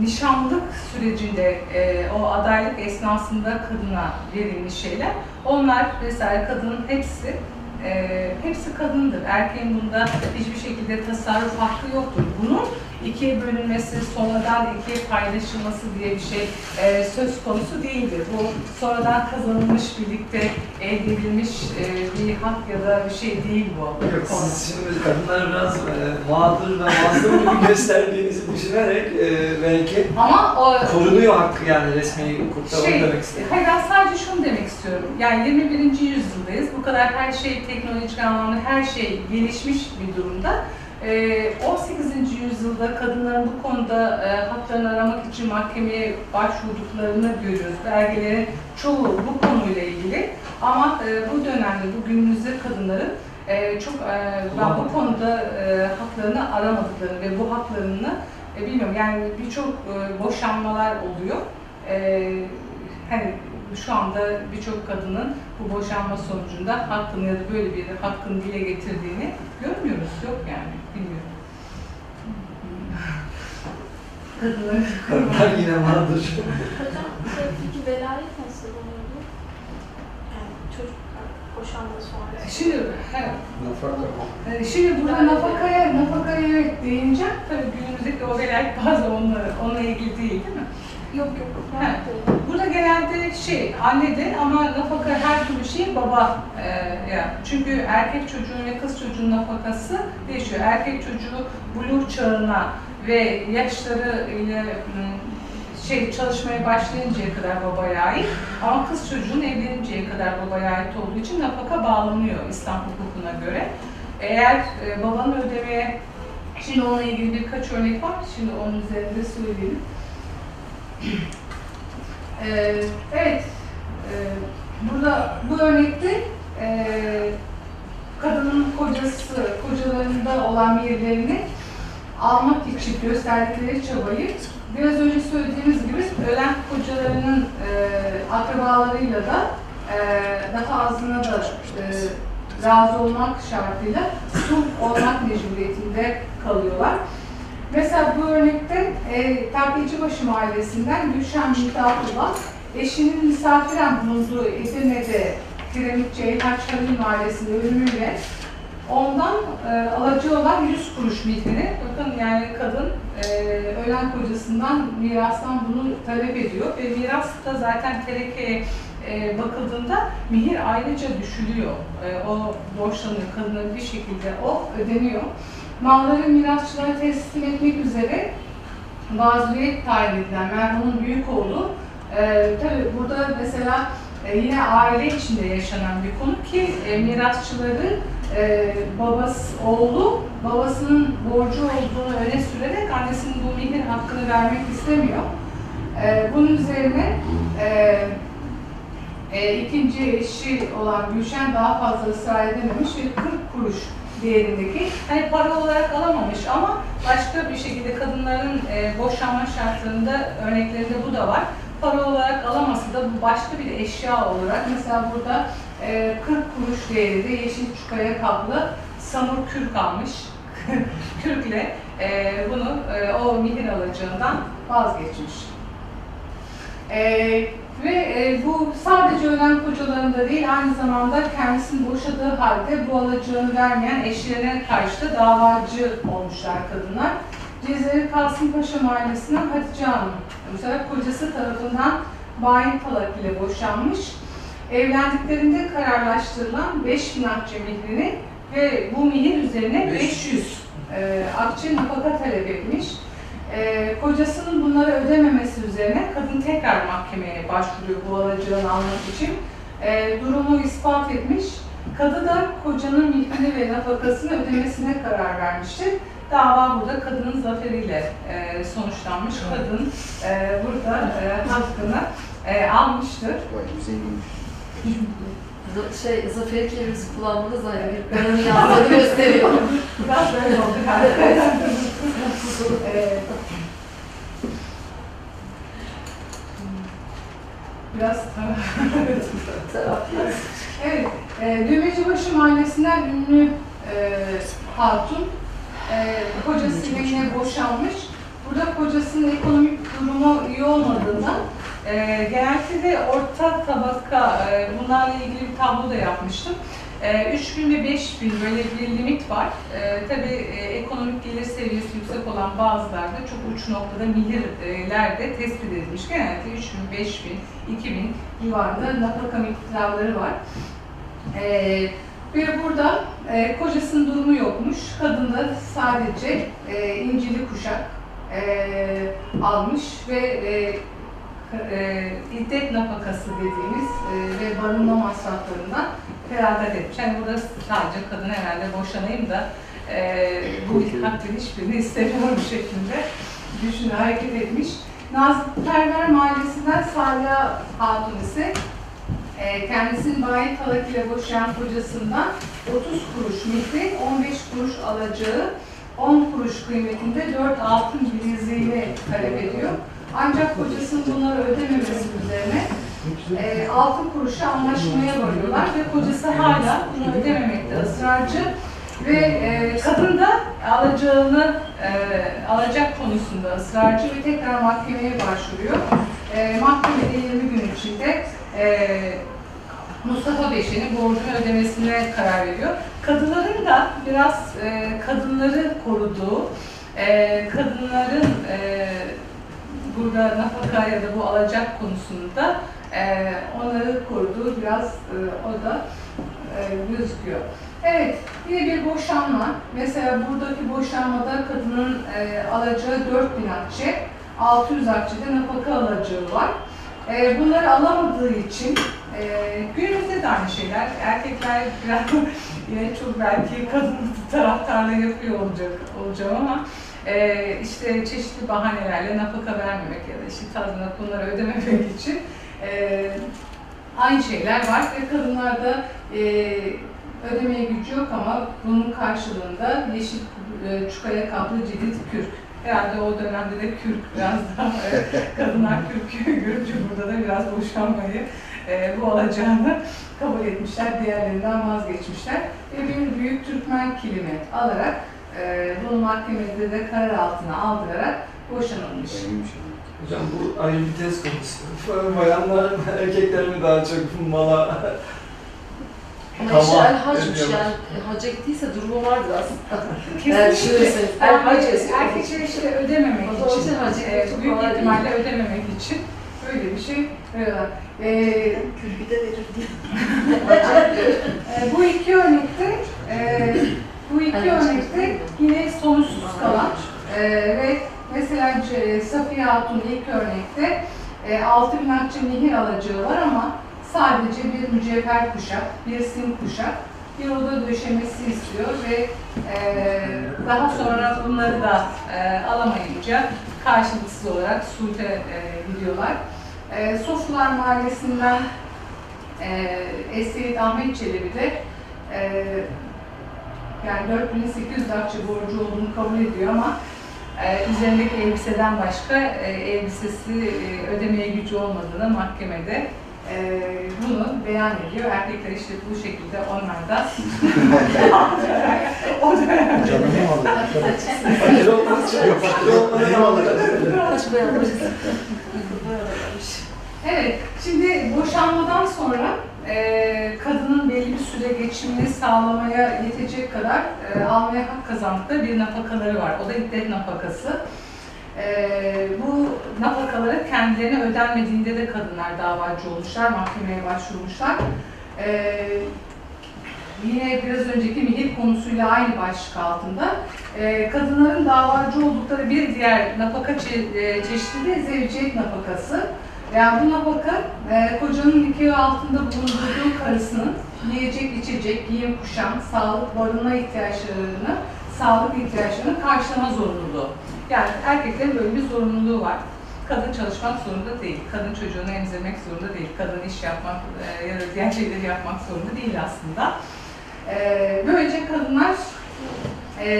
nişanlık sürecinde e, o adaylık esnasında kadına verilmiş şeyler. Onlar vesaire kadının hepsi e, hepsi kadındır. Erkeğin bunda hiçbir şekilde tasarruf hakkı yoktur. Bunun ikiye bölünmesi, sonradan ikiye paylaşılması diye bir şey e, söz konusu değildir. Bu sonradan kazanılmış, birlikte elde edilmiş e, bir hak ya da bir şey değil bu Yok, konu. siz şimdi kadınları biraz e, mağdur ve mazlum gibi gösterdiğinizi düşünerek e, belki Ama o korunuyor hakkı yani resmi hukukta şey, demek istedim. hayır ben sadece şunu demek istiyorum. Yani 21. yüzyıldayız. Bu kadar her şey teknolojik anlamda her şey gelişmiş bir durumda. Ee, 18. yüzyılda kadınların bu konuda e, haklarını aramak için mahkemeye başvurduklarını görüyoruz. Belgelerin çoğu bu konuyla ilgili. Ama e, bu dönemde, bu günümüzde kadınların e, çok ben bu konuda haklarını aramadıklarını ve bu haklarını bilmiyorum yani birçok boşanmalar oluyor. Hani şu anda birçok kadının bu boşanma sonucunda hakkını ya da böyle bir hakkını dile getirdiğini görmüyoruz. Yok yani, bilmiyorum. Kadınların Kadınlar yine mağdur. Hocam peki velayet nasıl oluyordu? Yani çocuklar boşanma sonrası. Şimdi, evet, Nafaka. e, şimdi burada nafakaya, nafakaya evet değineceğim. Tabii günümüzdeki o velayet bazen onunla, onunla ilgili değil değil mi? Yok yok. Ha. Ben de Burada genelde şey annede ama nafaka her türlü şey baba e, ya. Çünkü erkek çocuğun ve kız çocuğun nafakası değişiyor. Erkek çocuğu buluğ çağına ve yaşları ile şey çalışmaya başlayıncaya kadar babaya ait ama kız çocuğun evleninceye kadar babaya ait olduğu için nafaka bağlanıyor İslam hukukuna göre. Eğer e, babanın ödemeye Şimdi onunla ilgili birkaç örnek var. Şimdi onun üzerinde söyleyelim. Ee, evet, ee, burada bu örnekte ee, kadının kocası, kocalarında olan mirlerini almak için gösterdikleri çabayı biraz önce söylediğimiz gibi ölen kocalarının ee, akrabalarıyla da ee, daha azına da ee, razı olmak şartıyla sulh olmak mecburiyetinde kalıyorlar. Mesela bu örnekte e, Takiyecibaşı Mahallesi'nden Gülşen Abdullah, eşinin misafiren bulunduğu Edirne'de Kiremit Ceyhan Halil Mahallesi'nde ölümüyle Ondan e, alacağı olan 100 kuruş mihrini, bakın yani kadın e, ölen kocasından mirastan bunu talep ediyor ve miras da zaten terekeye e, bakıldığında mihir ayrıca düşülüyor. E, o borçlanıyor, kadının bir şekilde o ödeniyor. Malları mirasçılara teslim etmek üzere mazlumiyet tayin edilen merhumun büyük oğlu, e, tabi burada mesela e, yine aile içinde yaşanan bir konu ki e, mirasçıları e, babası, oğlu babasının borcu olduğunu öne sürerek annesinin bu mihir hakkını vermek istemiyor. E, bunun üzerine e, e, ikinci eşi olan Gülşen daha fazla ısrar edememiş ve 40 kuruş değerindeki, hani para olarak alamamış ama başka bir şekilde kadınların e, boşanma şartlarında örneklerinde bu da var. Para olarak alaması da bu başka bir eşya olarak mesela burada e, 40 kuruş değerinde yeşil çukaya kaplı samur kürk almış. Kürkle e, bunu e, o mihir alacağından vazgeçmiş. E, ve e, bu sadece ölen kocalarında değil, aynı zamanda kendisini boşadığı halde bu alacağını vermeyen eşlerine karşı da davacı olmuşlar kadınlar. Cezayir Kasımpaşa Mahallesi'nden Hatice Hanım, mesela kocası tarafından bayin talak ile boşanmış. Evlendiklerinde kararlaştırılan 5000 akçe mihrini ve bu mihir üzerine 500 e, akçe nafaka talep etmiş. E, kocasının bunları ödememesi üzerine kadın tekrar mahkemeye başvuruyor bu alacağını almak için. E, durumu ispat etmiş. Kadı da kocanın mihrini ve nafakasını ödemesine karar vermiştir. Dava burada kadının zaferiyle e, sonuçlanmış. Kadın e, burada e, hakkını e, almıştır. Z- Şey, zafer kelimesi kullanmanız yani bir paranın yazdığını gösteriyor. Biraz böyle oldu galiba. Ee, Biraz Terapi. Evet, e, Düğmecibaşı Mahallesi'nden ünlü e, hatun e, kocasıyla yine boşanmış. Burada kocasının ekonomik durumu iyi olmadığından e, genellikle orta tabaka e, bunlarla ilgili bir tablo da yapmıştım. E, 3 bin ve 5 bin böyle bir limit var. E, tabii e, ekonomik gelir seviyesi yüksek olan bazılarda çok uç noktada milirler de tespit edilmiş. Genellikle 3 bin, 5 bin, 2 bin civarında nafaka miktarları var. Ee, ve burada e, kocasının durumu yokmuş. Kadın da sadece e, incili kuşak e, almış ve e, e, iddet nafakası dediğimiz e, ve barınma masraflarından feragat etmiş. Yani burada sadece kadın herhalde boşanayım da e, bu hakkın hiçbirini istemiyorum şeklinde düşün hareket etmiş. Nazlı Perver Mahallesi'nden Salih Hatun ise e, kendisinin bayi talak ile boşayan kocasından 30 kuruş mihri, 15 kuruş alacağı, 10 kuruş kıymetinde 4 altın bileziğini talep ediyor. Ancak kocasının bunları ödememesi üzerine e, altın kuruşa anlaşmaya varıyorlar ve kocası hala bunu ödememekte ısrarcı ve e, kadın da alacağını e, alacak konusunda ısrarcı ve tekrar mahkemeye başvuruyor. E, mahkemede 20 gün içinde e, Mustafa Beşe'nin borcunu ödemesine karar veriyor. Kadınların da biraz e, kadınları koruduğu, e, kadınların e, burada nafaka ya da bu alacak konusunda e, onları koruduğu biraz e, o da e, gözüküyor. Evet, yine bir boşanma. Mesela buradaki boşanmada kadının e, alacağı 4000 akçe, 600 akçede nafaka alacağı var. E, bunları alamadığı için e, günümüzde de aynı şeyler. Erkekler biraz yine çok belki kadın taraftarlığı yapıyor olacak olacağım ama e, işte çeşitli bahanelerle nafaka vermemek ya da işte tazminat bunları ödememek için e, aynı şeyler var ve kadınlarda e, ödemeye gücü yok ama bunun karşılığında yeşil e, çukaya kaplı cirit kürk. Herhalde o dönemde de kürk biraz daha kadınlar kürkü görünce burada da biraz boşanmayı e, bu alacağını kabul etmişler, diğerlerinden vazgeçmişler. Ve bir büyük Türkmen kilimi alarak e, bunu mahkemede de karar altına aldırarak boşanılmış. Hocam bu ayrı bir tez konusu. Bayanlar mı, erkekler mi daha çok mala Ama işte el hacmış yani hacca gittiyse durumu vardır aslında. Kesinlikle. El hac erkekler işte ödememek O zaman için, işte hacı e, çok büyük kolay değil. ihtimalle ödememek için böyle bir şey veriyorlar. E, Külbüde verir diye. e, bu iki örnekte e, bu iki örnekte yine sonuçsuz kalan e, ve mesela C- Safiye Hatun ilk örnekte e, 6000 akçe nehir alacağı var ama sadece bir mücevher kuşak, bir sim kuşak, bir oda döşemesi istiyor ve e, daha sonra bunları da e, alamayınca karşılıksız olarak Suud'e e, gidiyorlar. E, Sofular Mahallesi'nden e, Esseid Ahmet Çelebi de e, yani 4800 akçe borcu olduğunu kabul ediyor ama e, üzerindeki elbiseden başka e, elbisesi e, ödemeye gücü olmadığını mahkemede e, bunu beyan ediyor. Erkekler işte bu şekilde onlar da o. Evet, şimdi boşanmadan sonra e, kadının belli bir süre geçimini sağlamaya yetecek kadar e, almaya hak kazandıkları bir nafakaları var. O da iddet nafakası. E, bu nafakaları kendilerine ödenmediğinde de kadınlar davacı olmuşlar, mahkemeye başvurmuşlar. E, yine biraz önceki mihir konusuyla aynı başlık altında e, kadınların davacı oldukları bir diğer nafaka çe- e, çeşidi de zevciyet nafakası. Yani bu nafaka e, kocanın nikahı altında bulundurduğu karısının yiyecek, içecek, giyim, kuşam, sağlık, barınma ihtiyaçlarını, sağlık ihtiyaçlarını karşılama zorunluluğu. Yani erkeklerin böyle bir zorunluluğu var. Kadın çalışmak zorunda değil, kadın çocuğunu emzirmek zorunda değil, kadın iş yapmak e, ya da diğer şeyleri yapmak zorunda değil aslında. E, böylece kadınlar e,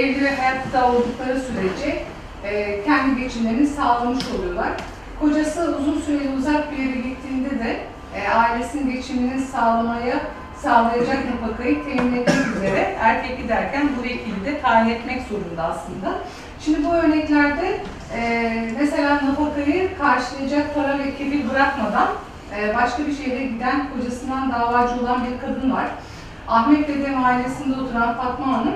evli ve hayatta oldukları sürece e, kendi geçimlerini sağlamış oluyorlar. Kocası uzun süreli uzak bir yere gittiğinde de e, ailesinin geçimini sağlamaya sağlayacak nafakayı temin etmek üzere erkek giderken bu vekili de tayin etmek zorunda aslında. Şimdi bu örneklerde e, mesela nafakayı karşılayacak para ve bırakmadan e, başka bir şehre giden kocasından davacı olan bir kadın var. Ahmet dedem ailesinde oturan Fatma Hanım,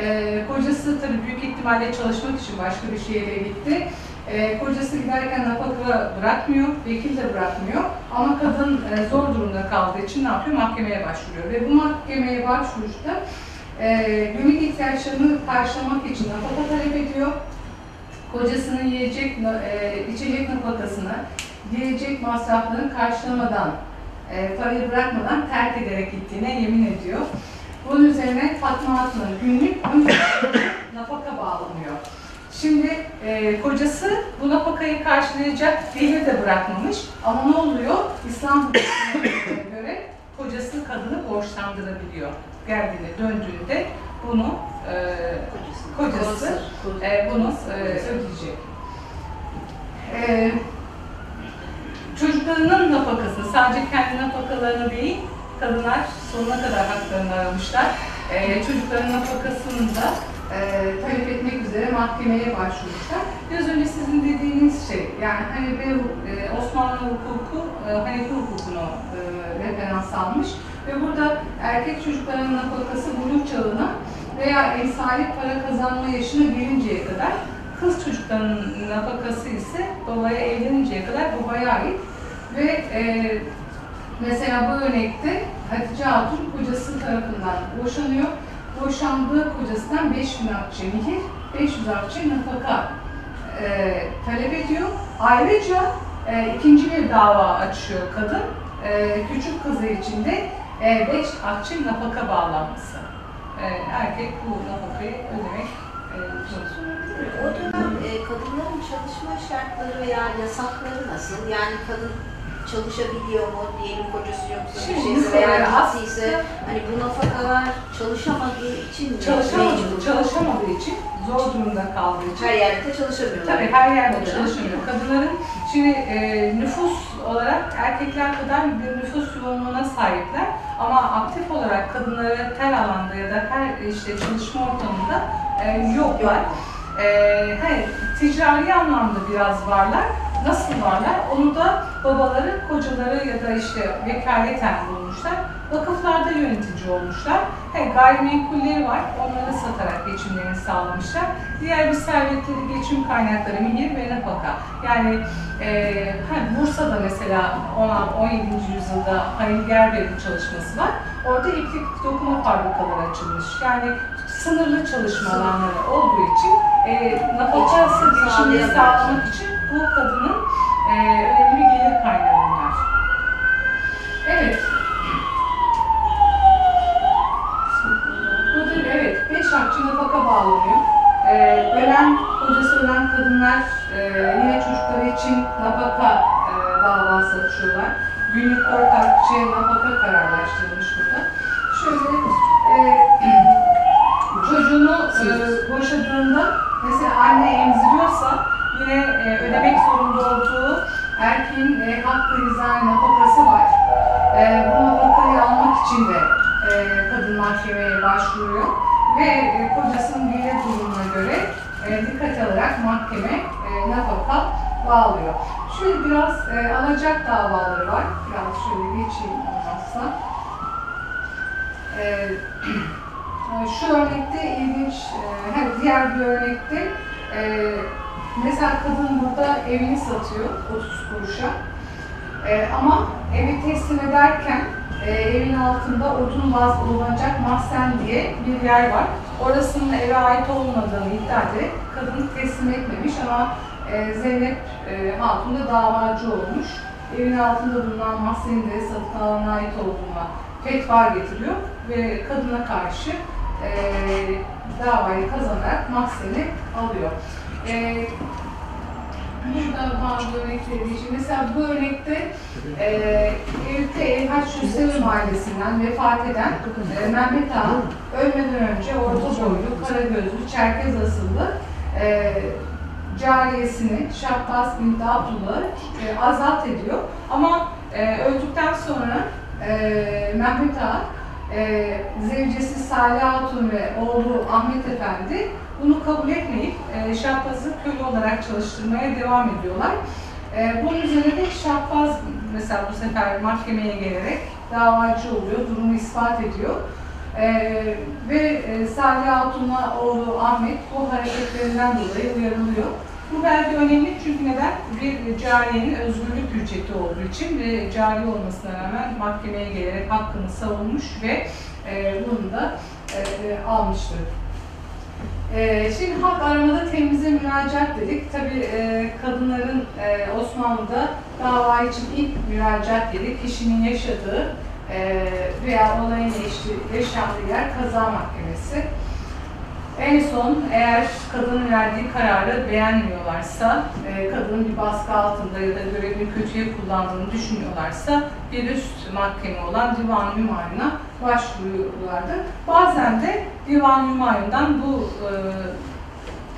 e, kocası tabii büyük ihtimalle çalışmak için başka bir şehre gitti. E, kocası giderken nafaka bırakmıyor, vekil de bırakmıyor. Ama kadın e, zor durumda kaldığı için ne yapıyor? Mahkemeye başvuruyor. Ve bu mahkemeye başvuruşta e, günlük ihtiyaçlarını karşılamak için nafaka talep ediyor. Kocasının yiyecek, içecek nafakasını, yiyecek masraflarını karşılamadan, e, parayı bırakmadan terk ederek gittiğine yemin ediyor. Bunun üzerine Fatma Hatun'un günlük 12 nafaka bağlanıyor. Şimdi e, kocası bu nafakayı karşılayacak gelir de bırakmamış ama ne oluyor? İslam hukukuna göre kocası kadını borçlandırabiliyor. Geldiğinde, döndüğünde bunu e, kocası e, bunu e, ödeyecek. E, çocuklarının nafakasını, sadece kendi nafakalarını değil, kadınlar sonuna kadar haklarını aramışlar. E, çocukların nafakasını da e, talep etmek üzere mahkemeye başvurmuşlar. Biraz önce sizin dediğiniz şey, yani bir e, Osmanlı hukuku, e, Hanefi hukukunu e, referans almış ve burada erkek çocukların nafakası buluk çağına veya emsali para kazanma yaşına gelinceye kadar, kız çocuklarının nafakası ise babaya evleninceye kadar babaya ait ve e, mesela bu örnekte Hatice Hatun kocası tarafından boşanıyor. Boşandığı kocasından 5000 akçe mihir, 500 akçe nafaka e, talep ediyor. Ayrıca e, ikinci bir dava açıyor kadın. E, küçük kızı için de 5 akçe nafaka bağlanması. E, erkek bu nafakayı ödemek e. O dönem e, kadınların çalışma şartları veya yasakları nasıl? Yani kadın çalışabiliyor mu? Diyelim kocası yoksa bir Şimdi şeyse veya gittiyse hani bu nafakalar çalışamadığı için mi? Çalışamadığı, için, zor durumda kaldığı için Her yerde çalışamıyorlar. Tabii her yerde çalışamıyor. Kadınların şimdi e, nüfus olarak erkekler kadar bir nüfus yoğunluğuna sahipler ama aktif olarak kadınlara her alanda ya da her işte çalışma ortamında e, yoklar. E, hani, ticari anlamda biraz varlar. Nasıl varlar? Onu da babaları, kocaları ya da işte vekaleten bulmuşlar. vakıflarda yönetici olmuşlar. He, gayrimenkulleri var, onları satarak geçimlerini sağlamışlar. Diğer bir servetleri, geçim kaynakları, mihir ve nafaka. Yani e, hani Bursa'da mesela 10 17. yüzyılda Halil Gerber'in çalışması var. Orada iplik dokuma fabrikaları açılmış. Yani sınırlı çalışma alanları olduğu için e, nafakası sağlayamıyor. sağlamak için bu kadının e, önemli bir gelir kaynağı bunlar. Evet. Burada evet, beş akçe nafaka bağlanıyor. Ee, ölen, kocası ölen kadınlar e, yine çocukları için nafaka e, davası açıyorlar. Günlük dört akçe nafaka kararlaştırılmış burada. Şöyle e, çocuğunu e, boşadığında mesela anne emziriyorsa yine e, ödemek zorunda olduğu erkeğin e, hakkı izah nafakası var. E, bu nafakayı almak için de e, kadın mahkemeye başvuruyor ve e, kocasının gelir durumuna göre e, dikkat alarak mahkeme e, nafaka bağlıyor. Şöyle biraz e, alacak davaları var. Biraz şöyle geçeyim olmazsa. E, şu örnekte ilginç, e, diğer bir örnekte e, mesela kadın burada evini satıyor 30 kuruşa. E, ama evi teslim ederken evin altında odun vaz bulunacak mahzen diye bir yer var. Orasının eve ait olmadığını iddia ederek kadını teslim etmemiş ama Zeynep Hatun da davacı olmuş. Evin altında bulunan mahzenin de satın alana ait olduğuna fetva getiriyor ve kadına karşı e, davayı kazanarak mahzeni alıyor. E, Burada bazı örnekleri için. Mesela bu örnekte e, Eyüp'te Elhaç Hüseyin ailesinden vefat eden e, Mehmet Ağa ölmeden önce orta boylu, kara gözlü, çerkez asıllı e, cariyesini Şahbaz bin Abdullah'ı e, azat ediyor. Ama e, öldükten sonra e, Mehmet Ağa e, zevcesi Salih Hatun ve oğlu Ahmet Efendi bunu kabul etmeyip e, Şahbaz'ı köle olarak çalıştırmaya devam ediyorlar. E, bunun üzerine de Şahbaz mesela bu sefer mahkemeye gelerek davacı oluyor, durumu ispat ediyor. E, ve e, Salih Hatun'la oğlu Ahmet bu hareketlerinden dolayı uyarılıyor. Bu belge önemli çünkü neden? Bir cariyenin özgürlük ücreti olduğu için ve cari olmasına rağmen mahkemeye gelerek hakkını savunmuş ve e, bunu da e, almıştır. Ee, şimdi halk aramada temize müracaat dedik. Tabii e, kadınların e, Osmanlı'da dava için ilk müracaat yeri kişinin yaşadığı e, veya olayın yaşandığı yer kaza mahkemesi. En son eğer kadının verdiği kararı beğenmiyorlarsa, e, kadının bir baskı altında ya da görevini kötüye kullandığını düşünüyorlarsa bir üst mahkeme olan Divan-ı Hümayun'a başvuruyorlardı. Bazen de Divan-ı Hümayun'dan bu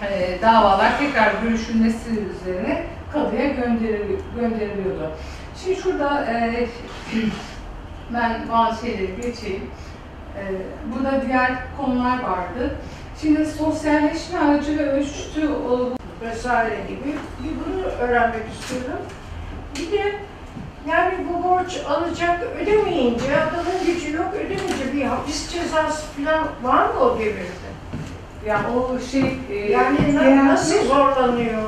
e, e, davalar tekrar görüşülmesi üzerine kadıya gönderili- gönderiliyordu. Şimdi şurada e, ben bazı şeyleri geçeyim. E, burada diğer konular vardı. Şimdi sosyalleşme aracı ve ölçütü olgu vesaire gibi bir bunu öğrenmek istiyorum. Bir de yani bu borç alacak ödemeyince, adamın gücü yok ödemeyince bir hapis cezası falan var mı o devirde? yani o şey e, Yani genelde- nasıl zorlanıyor?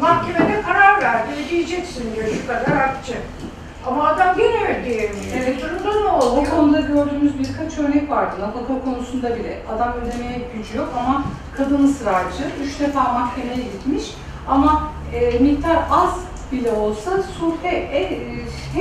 Mahkemede karar verdi, ödeyeceksin diyor şu kadar akçe. Ama adam gene ödeyemiyor. Evet. Durumda ne O oluyor? konuda gördüğümüz birkaç örnek vardı. Nafaka konusunda bile adam ödemeye gücü yok ama kadın ısrarcı. Üç defa mahkemeye gitmiş ama e, miktar az bile olsa sulhe, e,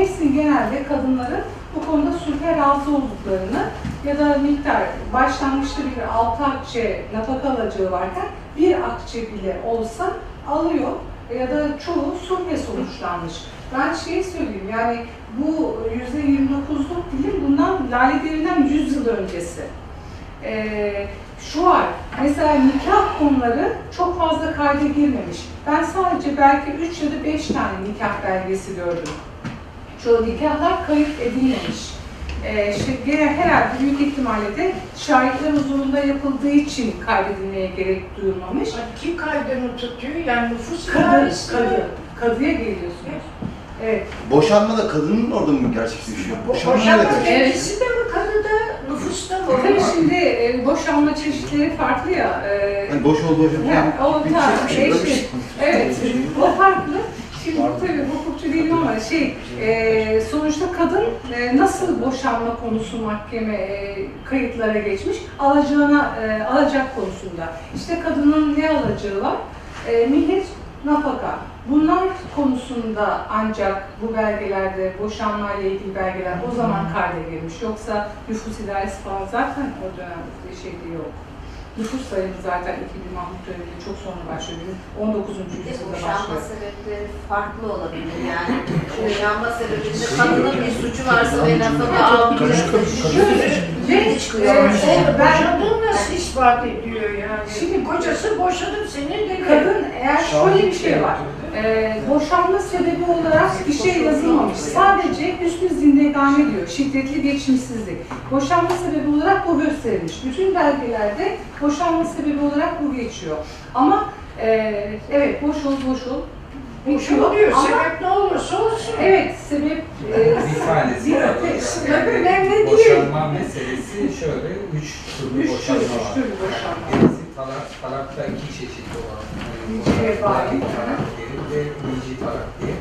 e, genelde kadınların bu konuda sulhe razı olduklarını ya da miktar başlangıçta bir altı akçe nafaka alacağı varken bir akçe bile olsa alıyor ya da çoğu sulhe sonuçlanmış. Ben şey söyleyeyim yani bu yüzde 29'luk dilim bundan Lale Devri'nden 100 yıl öncesi. Ee, şu var, mesela nikah konuları çok fazla kayda girmemiş. Ben sadece belki 3 ya da 5 tane nikah belgesi gördüm. Çoğu nikahlar kayıt edilmemiş. Ee, şey, gene herhalde büyük ihtimalle de şahitler huzurunda yapıldığı için kaydedilmeye gerek duyulmamış. Kim kaydını tutuyor? Yani nüfus Kadı, kadı, kadıya geliyorsunuz. Evet. Boşanma da kadının orada mı gerçekleşiyor? Boşanma Boşanma nerede? meclisi de mi kadıda, nüfusta mı? Tabii şimdi e, boşanma çeşitleri farklı ya. e, Hani boş oldu hocam. Ha, o Bir tarz şey- bir şey- şey, evet, o farklı. Şimdi tabii hukukçu değilim ama şey, e, sonuçta kadın e, nasıl boşanma konusu mahkeme e, kayıtlara geçmiş, alacağına, e, alacak konusunda. İşte kadının ne alacağı var? E, mihir, nafaka. Bunlar konusunda ancak bu belgelerde, boşanma ile ilgili belgeler o zaman kayda girmiş. Yoksa nüfus idaresi falan zaten o dönemde bir şeyde yok. Nüfus sayımı zaten 2000 Mahmut döneminde çok sonra başlıyor. Bizim 19. Bir de yüzyılda boşanma başlıyor. sebepleri farklı olabilir yani. Boşanma sebebinde kadının bir suçu varsa ve nafaka almayacaksa Ve çıkıyor. ben, boşadığın nasıl ispat ediyor yani? Şimdi kocası boşadım seni dedi. kadın eğer şöyle bir şey var. E, boşanma sebebi olarak bir şey yazılmamış. Sadece hüsnü zindegane diyor. Şiddetli geçimsizlik. Boşanma sebebi olarak bu gösterilmiş. Bütün belgelerde boşanma sebebi olarak bu geçiyor. Ama e, evet boş ol boş ol. Boşama diyor. Ama- Sebep ne olursa olsun. Evet sebep e, Bir tanesi bir- var. sebep önemli değil. Boşanma meselesi şöyle, üç türlü Üç türlü, boşanma üç var. türlü boşanma. Birisi talak, talakta iki çeşit olan. İkiye bağlı. Baki talak diye ve rici talak diye.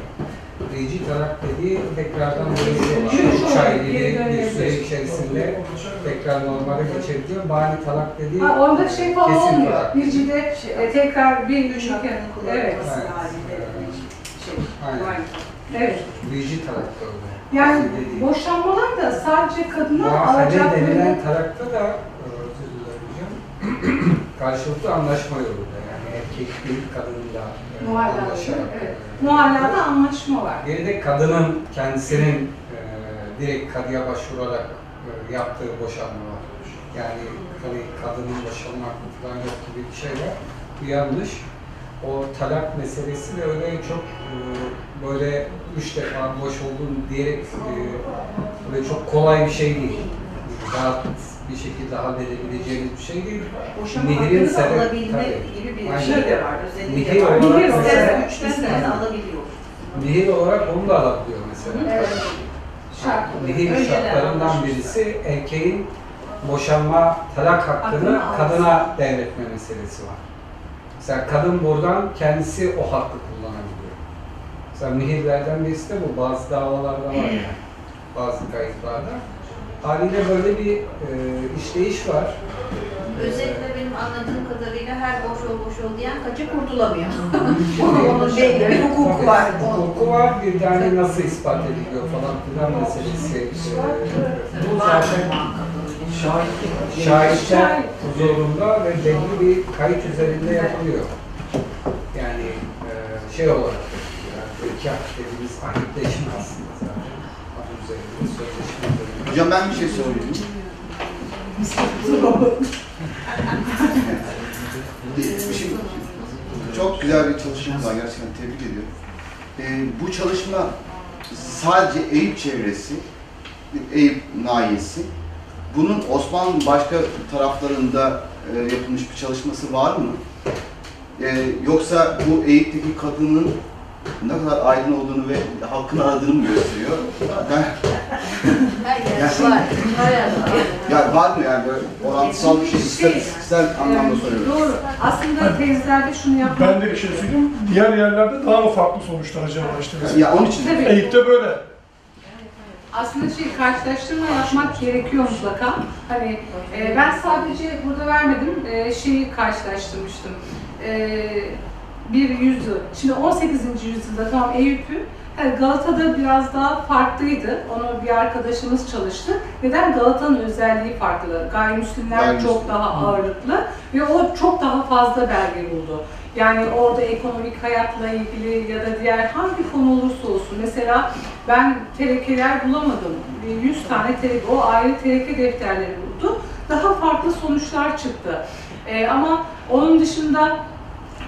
Rici talak dediği tekrardan. Dönüş Üç ay gibi bir süre içerisinde tekrar normale geçebiliyor. Bani talak dediği Ha, onda şey falan kesin olmuyor. talak. Bircide e, tekrar bir Üç ülke. hakkının Evet. kullanılması Evet. halinde şey. Aynen. Evet. Rici talak da öyle. Yani boşanmalar da sadece kadına alacakları denilen tarakta da e, özür dilerim karşılıklı anlaşma yolunda yani erkek bir kadının da muhallada. anlaşarak. Evet. Muhallada anlaşma var. Bir de kadının kendisinin e, direkt kadıya başvurarak e, yaptığı boşanma var. Yani hani kadının boşanma hakkı falan yok gibi bir şey var. Bu yanlış. O talak meselesi de öyle çok e, böyle üç defa boş oldun diyerek e, böyle çok kolay bir şey değil. Rahat bir şekilde halledebileceğiniz bir şey değil. Boşanma Nihirin hakkını da sebep- alabilme tabii. gibi bir Aynen. şey de var. Özelliği Nihil de var. olarak İsterse olarak- üçten birini alabiliyor. Nihil olarak onu da alabiliyor mesela. Evet. Şart. Önceler şartlarından anlaşmışlar. birisi erkeğin boşanma talak hakkını Hakkını kadına devretme meselesi var. Mesela kadın buradan kendisi o hakkı kullanabiliyor. Mesela nihillerden birisi de bu. Bazı davalarda var yani. Bazı kayıtlarda. Haliyle böyle bir e, işleyiş var. Özellikle benim anladığım kadarıyla her boş ol boş ol diyen kaçı kurtulamıyor. Onun belli bir hukuku var. Hukuku var. Bir de hani nasıl ispat ediliyor falan filan meselesi. E, bu zaten şahitler huzurunda ve belli bir kayıt üzerinde yapılıyor. Yani e, şey olarak yani nikah dediğimiz ahitleşme aslında zaten. Adı üzerinde, üzerinde. Hocam ben bir şey sorayım. Şimdi çok güzel bir çalışma var gerçekten tebrik ediyorum. Ee, bu çalışma sadece Eyüp çevresi, Eyüp nahiyesi. Bunun Osmanlı başka taraflarında e, yapılmış bir çalışması var mı? Ee, yoksa bu Eyüp'teki kadının ne kadar aydın olduğunu ve halkın aradığını mı gösteriyor? Ben, Her yer var. Ya var mı yani böyle orantısal bir şey, istatistiksel anlamda soruyorum. Doğru. Aslında tezlerde şunu yapmak Ben de bir şey söyleyeyim. Diğer yerlerde daha mı farklı sonuçlar acaba işte? Ya onun için Tabii. Eyüp'te böyle. Aslında şey karşılaştırma yapmak gerekiyor mutlaka. Hani e, ben sadece burada vermedim e, şeyi karşılaştırmıştım. E, bir yüzyıl. Şimdi 18. yüzyılda tamam Eyüp'ü yani Galata'da biraz daha farklıydı. Onu bir arkadaşımız çalıştı. Neden? Galata'nın özelliği farklı. Gayrimüslimler Gayrimüslim. çok daha ağırlıklı ve o çok daha fazla belge buldu. Yani orada ekonomik hayatla ilgili ya da diğer hangi konu olursa olsun. Mesela ben terekeler bulamadım. Bir 100 tane tereke, o ayrı tereke defterleri buldu. Daha farklı sonuçlar çıktı. Ee, ama onun dışında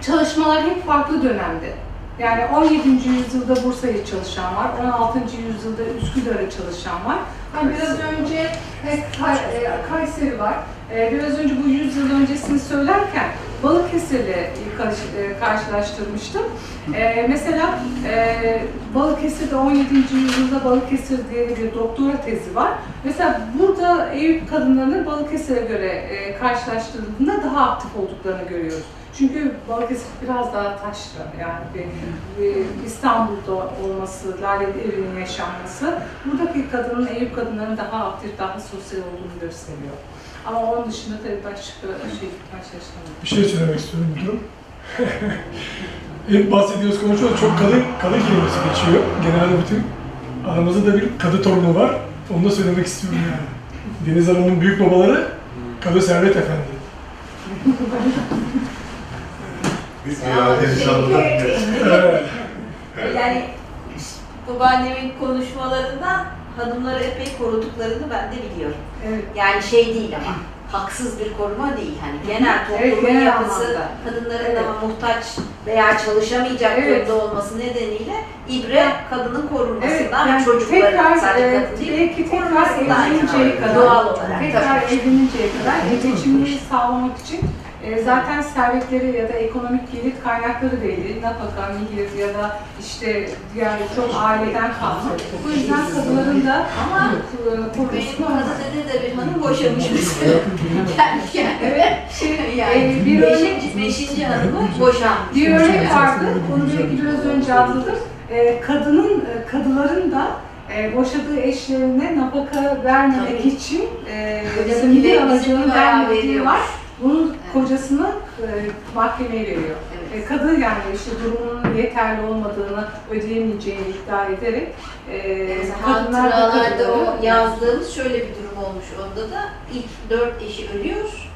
çalışmalar hep farklı dönemde. Yani 17. yüzyılda Bursa'ya çalışan var, 16. yüzyılda Üsküdar'a çalışan var. Hani biraz önce e, Kay- e, Kayseri var. E, Biraz önce bu 100 yıl öncesini söylerken Balıkesir'le e, karşılaştırmıştım. E, mesela e, Balıkesir'de 17. yüzyılda Balıkesir diye bir doktora tezi var. Mesela burada Eyüp kadınlarının Balıkesir'e göre e, karşılaştırıldığında daha aktif olduklarını görüyoruz. Çünkü Balıkesir biraz daha taşra yani bir İstanbul'da olması, Laleli evinin yaşanması buradaki kadının, Eyüp kadınların daha aktif, daha sosyal olduğunu gösteriyor. Ama onun dışında tabii başka şey karşılaştırmıyorum. Bir şey söylemek istiyorum müdürüm. Hep bahsediyoruz, konuşuyoruz. Çok kadın, kadın kelimesi geçiyor. Genelde bütün aramızda da bir kadı torunu var. Onu da söylemek istiyorum yani. Deniz Hanım'ın büyük babaları Kadı Servet Efendi. Büyük bir. Evet. Yani babaannemin konuşmalarından hanımları epey koruduklarını ben de biliyorum. Evet. Yani şey değil ama haksız bir koruma değil. Hani genel Evet, toplumun genel yapısı kadınların Evet. daha muhtaç veya çalışamayacak Evet. durumda olması nedeniyle ibre kadının korunmasından Evet, ve yani çocukların tekrar, sadece e, kadın değil, belki tekrar korunmasından evleninceye kadar, doğal olarak tekrar evleninceye kadar geçimini sağlamak için e, zaten servetleri ya da ekonomik gelir kaynakları belli. Nafaka, mihir ya da işte diğer çok aileden kaldı. Bu yüzden kadınların da ama e, Benim korunmasını kadı dede de bir hanım boşamış mesela. yani, yani, Evet, şey, yani e, bir örnek beşinci, beşinci hanımı boşanmış. Bir örnek vardı, onu belki biraz önce atladım. Ee, kadının, e, kadıların da e, boşadığı eşlerine nafaka vermemek Tabii. için e, Kocası zımni bile alacağını vermediği var. Bunun Evet. kocasını e, mahkemeye veriyor. Evet. E, kadın yani işte durumunun yeterli olmadığını ödeyemeyeceğini iddia ederek e, da hatıralarda o yazdığımız şöyle bir durum olmuş onda da. ilk dört eşi ölüyor.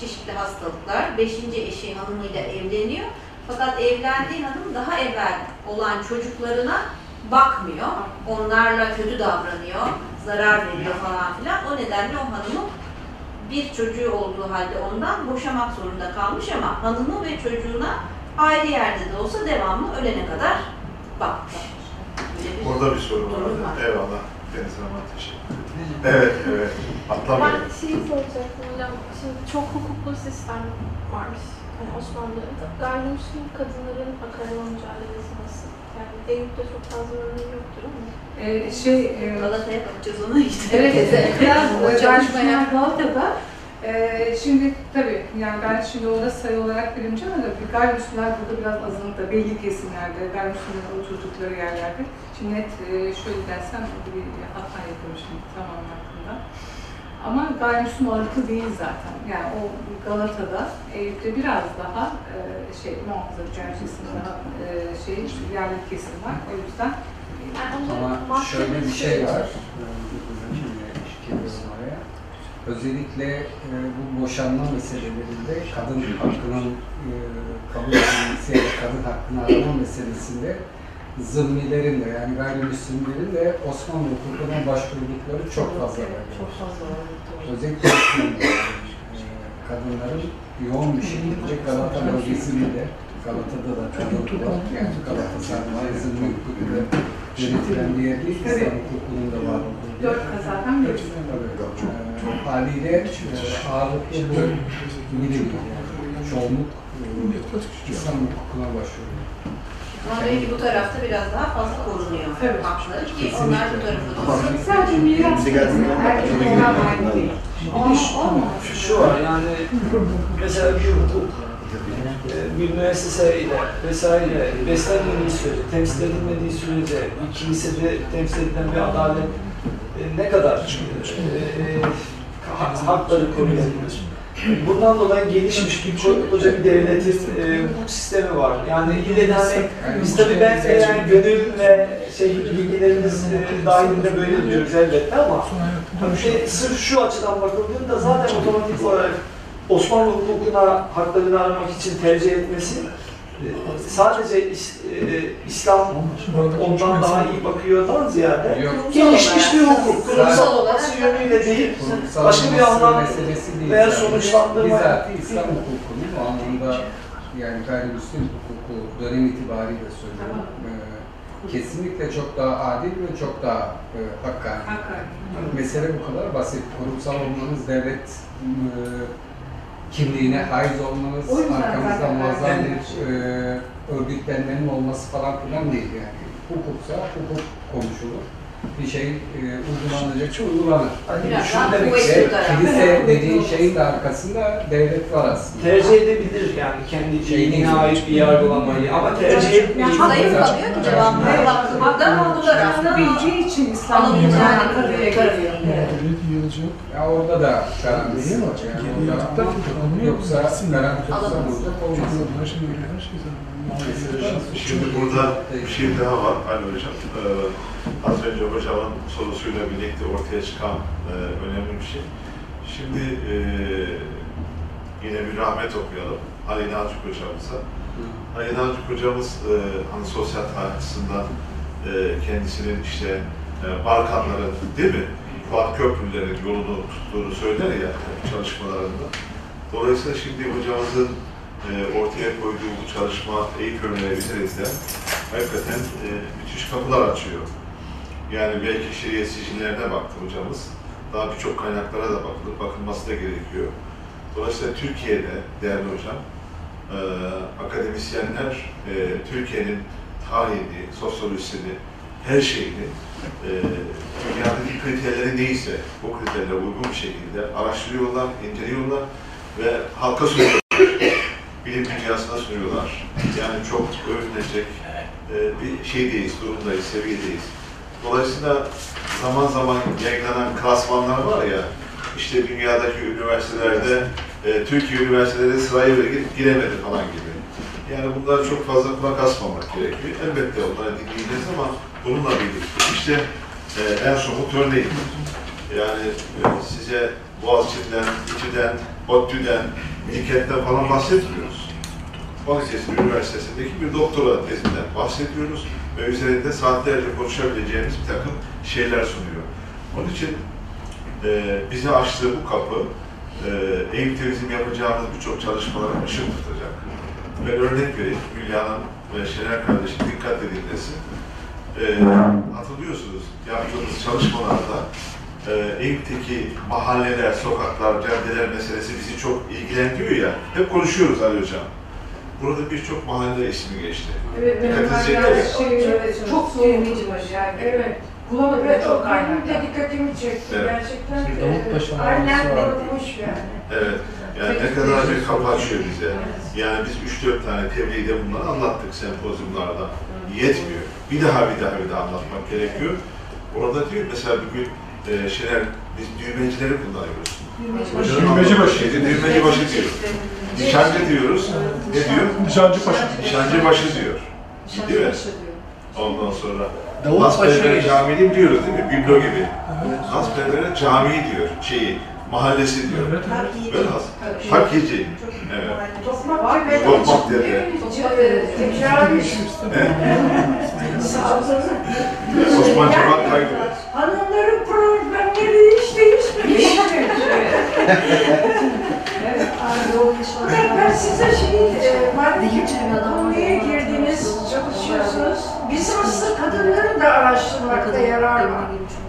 Çeşitli hastalıklar. Beşinci eşi hanımıyla evleniyor. Fakat evlendiği hanım daha evvel olan çocuklarına bakmıyor. Onlarla kötü davranıyor. Zarar veriyor falan filan. O nedenle o hanımın bir çocuğu olduğu halde ondan boşamak zorunda kalmış ama hanımı ve çocuğuna ayrı yerde de olsa devamlı ölene kadar baktı. Böyle bir Orada bir sorun var. Var. Eyvallah. Deniz Hanım'a teşekkür ederim. Evet, evet. Atlamayın. Ben şeyi soracaktım hocam. Şimdi çok hukuklu sistem varmış. Yani Osmanlı'da gayrimüslim kadınların hak arama mücadelesi nasıl? Yani Eyüp'te çok fazla örneği yoktur ama. E, şey, e, Galata'ya bakacağız ona işte. Evet, biraz e, çalışmaya Galata'da. E, şimdi tabii yani ben şimdi orada sayı olarak bilemeyeceğim ama tabii gayrimüslimler burada biraz azınlıkta, belli kesimlerde, gayrimüslimlerin oturdukları yerlerde. Şimdi net e, şöyle dersem bir hata yapıyorum şimdi tamam hakkında. Ama gayrimüslim ağırlıklı değil zaten. Yani o Galata'da, Eyüp'te biraz daha e, şey muhafazakar kesim daha e, şey yerli kesim var. O yüzden Ama şöyle bir şey var. Özellikle e, bu boşanma meselelerinde kadın hakkının e, kabul edilmesi ya da kadın hakkını arama meselesinde zımmilerin de yani gayrimüslimlerin de Osmanlı hukukuna başvurdukları çok fazla var. Çok fazla var. Özellikle e, kadınların yoğun bir şekilde Galata bölgesinde de Galata'da da kadın. Yani Galata sadece zımmi hukukuyla yönetilen bir yer değil, İslam hukukunun da var bir dört kazadan birisi. Tabii. Ee, haliyle e, ağırlıklı bu bilim yani çoğunluk e, İslam hukukuna başvuruyor. Ama belki bu tarafta biraz daha fazla korunuyor Evet. hakları ki onlar bu tarafa doğru. Sadece miras Bize gelsin. erkek olan aynı değil. Bir de şu, şu var yani mesela bir hukuk bir müesseseyle vesaire beslenmediği sürece, temsil edilmediği sürece bir kilisede temsil edilen bir adalet e, ne kadar e, e, ha- hakları koruyabilir? Bundan dolayı gelişmiş bir ko- koca bir devletin e, hukuk sistemi var. Yani ille de hani biz tabii ben yani gönül ve şey bilgilerimiz e, dahilinde böyle diyoruz elbette ama Tabii sırf şu açıdan bakıldığında zaten otomatik olarak Osmanlı hukukuna haklarını aramak için tercih etmesi e, sadece is- e, İslam ondan daha iyi bakıyordan ziyade gelişmiş bir hukuk, kurumsal olması yönüyle değil, başka bir anlam meselesi değil. veya sonuçlandırma- Bizzat İslam hukukunun o anlamda yani gayrimüslim hukuku dönem itibariyle söylüyorum. Ee, kesinlikle çok daha adil ve çok daha e, hakkani. Hakkari. Mesele bu kadar basit. Kurumsal olmanız devlet e, kimliğine haiz olmanız, arkamızda muazzam bir e, örgütlenmenin olması falan filan değil yani. Hukuksa hukuk konuşulur. Bir şey e, uygulanacaksa uygulanır. Şunu daha demek taraf. kilise dediğin şeyin de arkasında devlet var aslında. Tercih edebilir yani kendi şeyine ait bir yargılamayı ama tercih etmeyecek. Yani zayıf kalıyor ki devamlı baktığımızda ama bu da aslında bildiği için İslam alabileceğini yani kadıya görüyor. Evet. Yığılacak. Ya orada da garantisi var. Yani orada ama yoksa garanti olmaz. Her şey öyle, her şey zaten. Şimdi burada bir şey daha var Ali Hocam. Ee, az önce hocamın sorusuyla birlikte ortaya çıkan e, önemli bir şey. Şimdi e, yine bir rahmet okuyalım Ali Nalcık hocamıza. Ali Nalcık hocamız e, hani sosyal tarih açısından e, kendisinin işte e, Balkanların değil mi? Fuat Köprülerin yolunu tuttuğunu söyler ya çalışmalarında. Dolayısıyla şimdi hocamızın e, ortaya koyduğu bu çalışma eğitim önerilerimizde hakikaten e, müthiş kapılar açıyor. Yani belki şeriat sicillerine baktı hocamız. Daha birçok kaynaklara da bakılır, bakılması da gerekiyor. Dolayısıyla Türkiye'de değerli hocam, e, akademisyenler e, Türkiye'nin tarihini, sosyolojisini, her şeyini, e, dünyadaki kriterleri neyse o kriterlere uygun bir şekilde araştırıyorlar, inceliyorlar ve halka sunuyorlar. Bilim dünyasına sunuyorlar. Yani çok övünecek e, bir şeydeyiz, durumdayız, seviyedeyiz. Dolayısıyla zaman zaman yayınlanan klasmanlar var ya, işte dünyadaki üniversitelerde e, Türkiye üniversiteleri sıraya girip giremedi falan gibi. Yani bunlara çok fazla kulak asmamak gerekiyor. Elbette onları dinleyeceğiz ama bununla birlikte işte e, en somut örneği. Yani e, size Boğaziçi'nden, İTÜ'den, ODTÜ'den, Bilkent'ten falan bahsetmiyoruz. Balıkesir Üniversitesi'ndeki bir doktora tezinden bahsediyoruz ve üzerinde saatlerce konuşabileceğimiz bir takım şeyler sunuyor. Onun için e, bize açtığı bu kapı e, bizim yapacağımız birçok çalışmalara ışık tutacak. Ben örnek vereyim, Hülya Hanım ve Şener kardeşim dikkatle dinlesin. E, hatırlıyorsunuz yaptığımız çalışmalarda e, Eyüp'teki mahalleler, sokaklar, caddeler meselesi bizi çok ilgilendiriyor ya. Hep konuşuyoruz Ali Hocam. Burada birçok mahalle ismi geçti. Evet, çekti. şey, Evet, çok sevinici baş yani. Evet. Bulamadık Evet, çok o benim kaynak. de dikkatimi çekti. Evet. Gerçekten Bir Davutpaşa mahallesi yani. Evet. Yani ne kadar bir kapı açıyor bize. Yani biz 3-4 tane tebliğde bunları anlattık sempozyumlarda. Yetmiyor. Bir daha bir daha bir daha anlatmak gerekiyor. Orada diyor mesela bugün e, Şener, biz düğmecileri kullanıyoruz. Düğmeci başı. Düğmeci başı diyor. Nişancı diyoruz. Ne diyor? Nişancı Paşa. Nişancı başı diyor. Değil mi? Ondan sonra Nasberber geçti. Camii'ni diyoruz değil mi? Biblo gibi. Nasberber Camii diyor. Şeyi, mahallesi diyor. Evet. Velhas. Hakici. Evet. Tokmak var ve Tokmak dedi. Tecavüz. Osman Cemal Kaygı. Hanımların problemleri hiç değişmemiş. Ben size şey, madem ki konuya girdiniz, çalışıyorsunuz, Bizanslı kadınları da araştırmakta yarar var.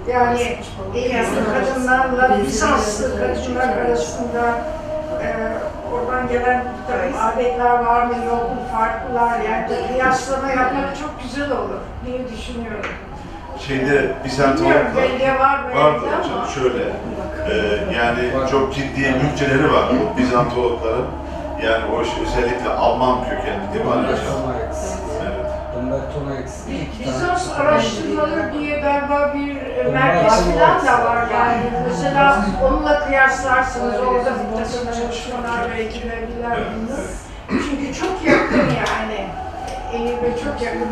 Yani Eyyazlı kadınlarla Bizanslı kadınlar arasında e, oradan gelen adetler var mı yok mu, farklılar yani kıyaslama yapmak çok güzel olur diye düşünüyorum. Şeyde Bizantologlar belge var mı vardı hocam şöyle. e, yani çok ciddi bütçeleri var bu Bizantologların. Yani o iş özellikle Alman kökenli değil mi Hocam? Bizans araştırmaları diye galiba bir merkez falan da var. yani. Mesela onunla kıyaslarsınız orada bir takım çalışmalar Evet, bunu. evet. Çünkü çok yakın yani. Eyüp'e çok yakın.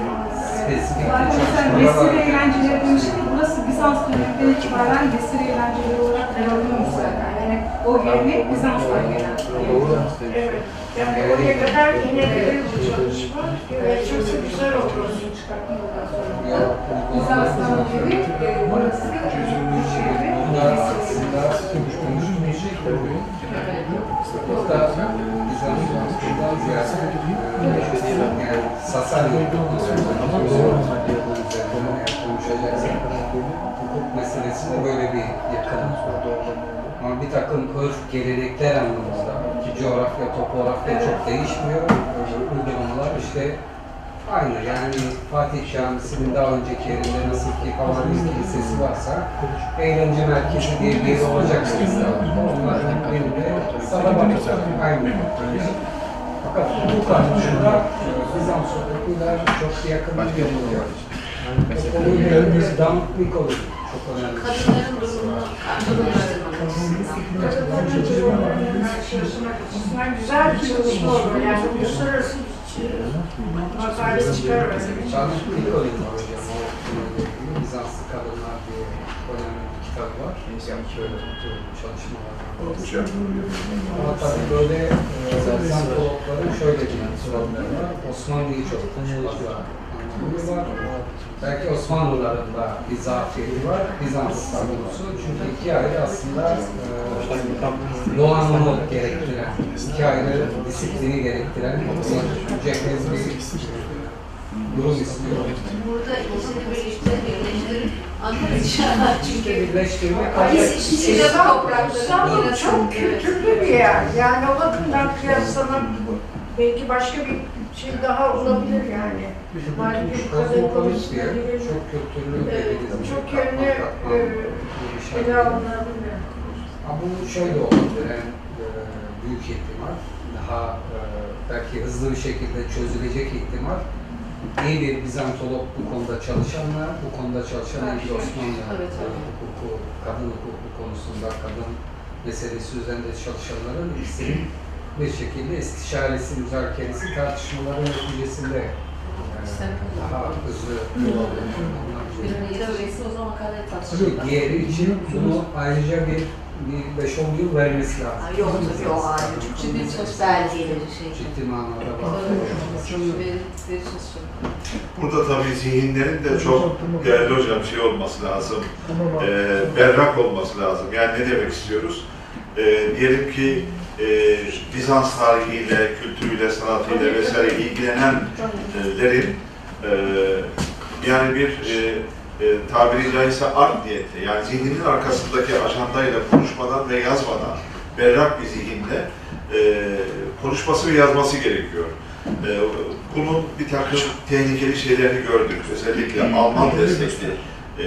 Mesela Vesile var. eğlenceleri demiştik burası Bizans döneminden itibaren Vesile eğlenceleri olarak kullanılıyor zaten. Yani o gelenek Bizans'tan gelen. Evet. Yani oraya kadar inebilir bu çalışma ve çok güzel olur. Bizans'tan beri e, orası Türkiye'de Bunlar aslında konuşulmayacak. Hatta Bizans'tan ziyade e, yani Sasanya konuşacaksak hukuk meselesinde böyle bir yakınlık Ama bir takım örf, gelenekler anlamında ki coğrafya, topografya çok değişmiyor. Uygulamalar işte aynı. Yani Fatih Camisi'nin daha önceki yerinde nasıl ki Havaliz Kilisesi varsa eğlence merkezi diye bir yer olacak sizde. Onların birinde Salabat'ta aynı. Fakat bu karşıda Bizans hukukuyla çok yakın bir yolu var. O konuyla ilgili damıklık olur. Çok önemli. Kadınların durumunu. Kadınların açısından güzel bir çalışma olur. Yani uluslararası bir makale çıkar bir çalışma. Bizanslı Kadınlar diye önemli bir kitap var. Yani şöyle çalışmalar. Ama tabii böyle e, Bizantologların şöyle bir sorunları var. Osmanlı'yı çok fazla anlamıyorlar. Belki Osmanlıların da bir zafiyeti var. Bizans konusu. Çünkü iki ayrı aslında e, gerektiren, iki ayrı disiplini gerektiren bir cephez bir durum istiyor. Burada ikisini birleştirip birleştirip anlarız inşallah çünkü Birleştirmek Biz içinde toprakları İstanbul mirası- çok kültürlü bir yer. Yani o bakımdan kıyaslamak belki başka bir şey daha olabilir yani. Bir yer, konusunda bir çok Evet, bir çok yönlü e, ele alınabilir. Ama bu şöyle olabilir, en e, büyük ihtimal, daha e, belki hızlı bir şekilde çözülecek ihtimal, iyi bir Bizantolog bu konuda çalışanla, bu konuda çalışan bir Osmanlı Evet, evet. hukuku, kadın hukuku konusunda, kadın meselesi üzerinde çalışanların ikisinin bir şekilde istişaresi, müzakeresi, tartışmaların neticesinde e, daha hızlı yol alıyor. Diğeri için bunu ayrıca bir, bir 5-10 yıl vermesi lazım. Ay, Yok tabii o ayrı. Çok ciddi bir sosyal belgeleri şey. Ciddi manada bak. Burada tabii zihinlerin de çok değerli hocam şey olması lazım, e, berrak olması lazım. Yani ne demek istiyoruz? E, diyelim ki e, Bizans tarihiyle, kültürüyle, sanatıyla vesaire ilgilenenlerin e, yani bir e, e, tabiri caizse art niyette, yani zihninin arkasındaki ajandayla konuşmadan ve yazmadan berrak bir zihinle e, konuşması ve yazması gerekiyor. E, bunun bir takım tehlikeli şeylerini gördük. Özellikle Alman destekli e,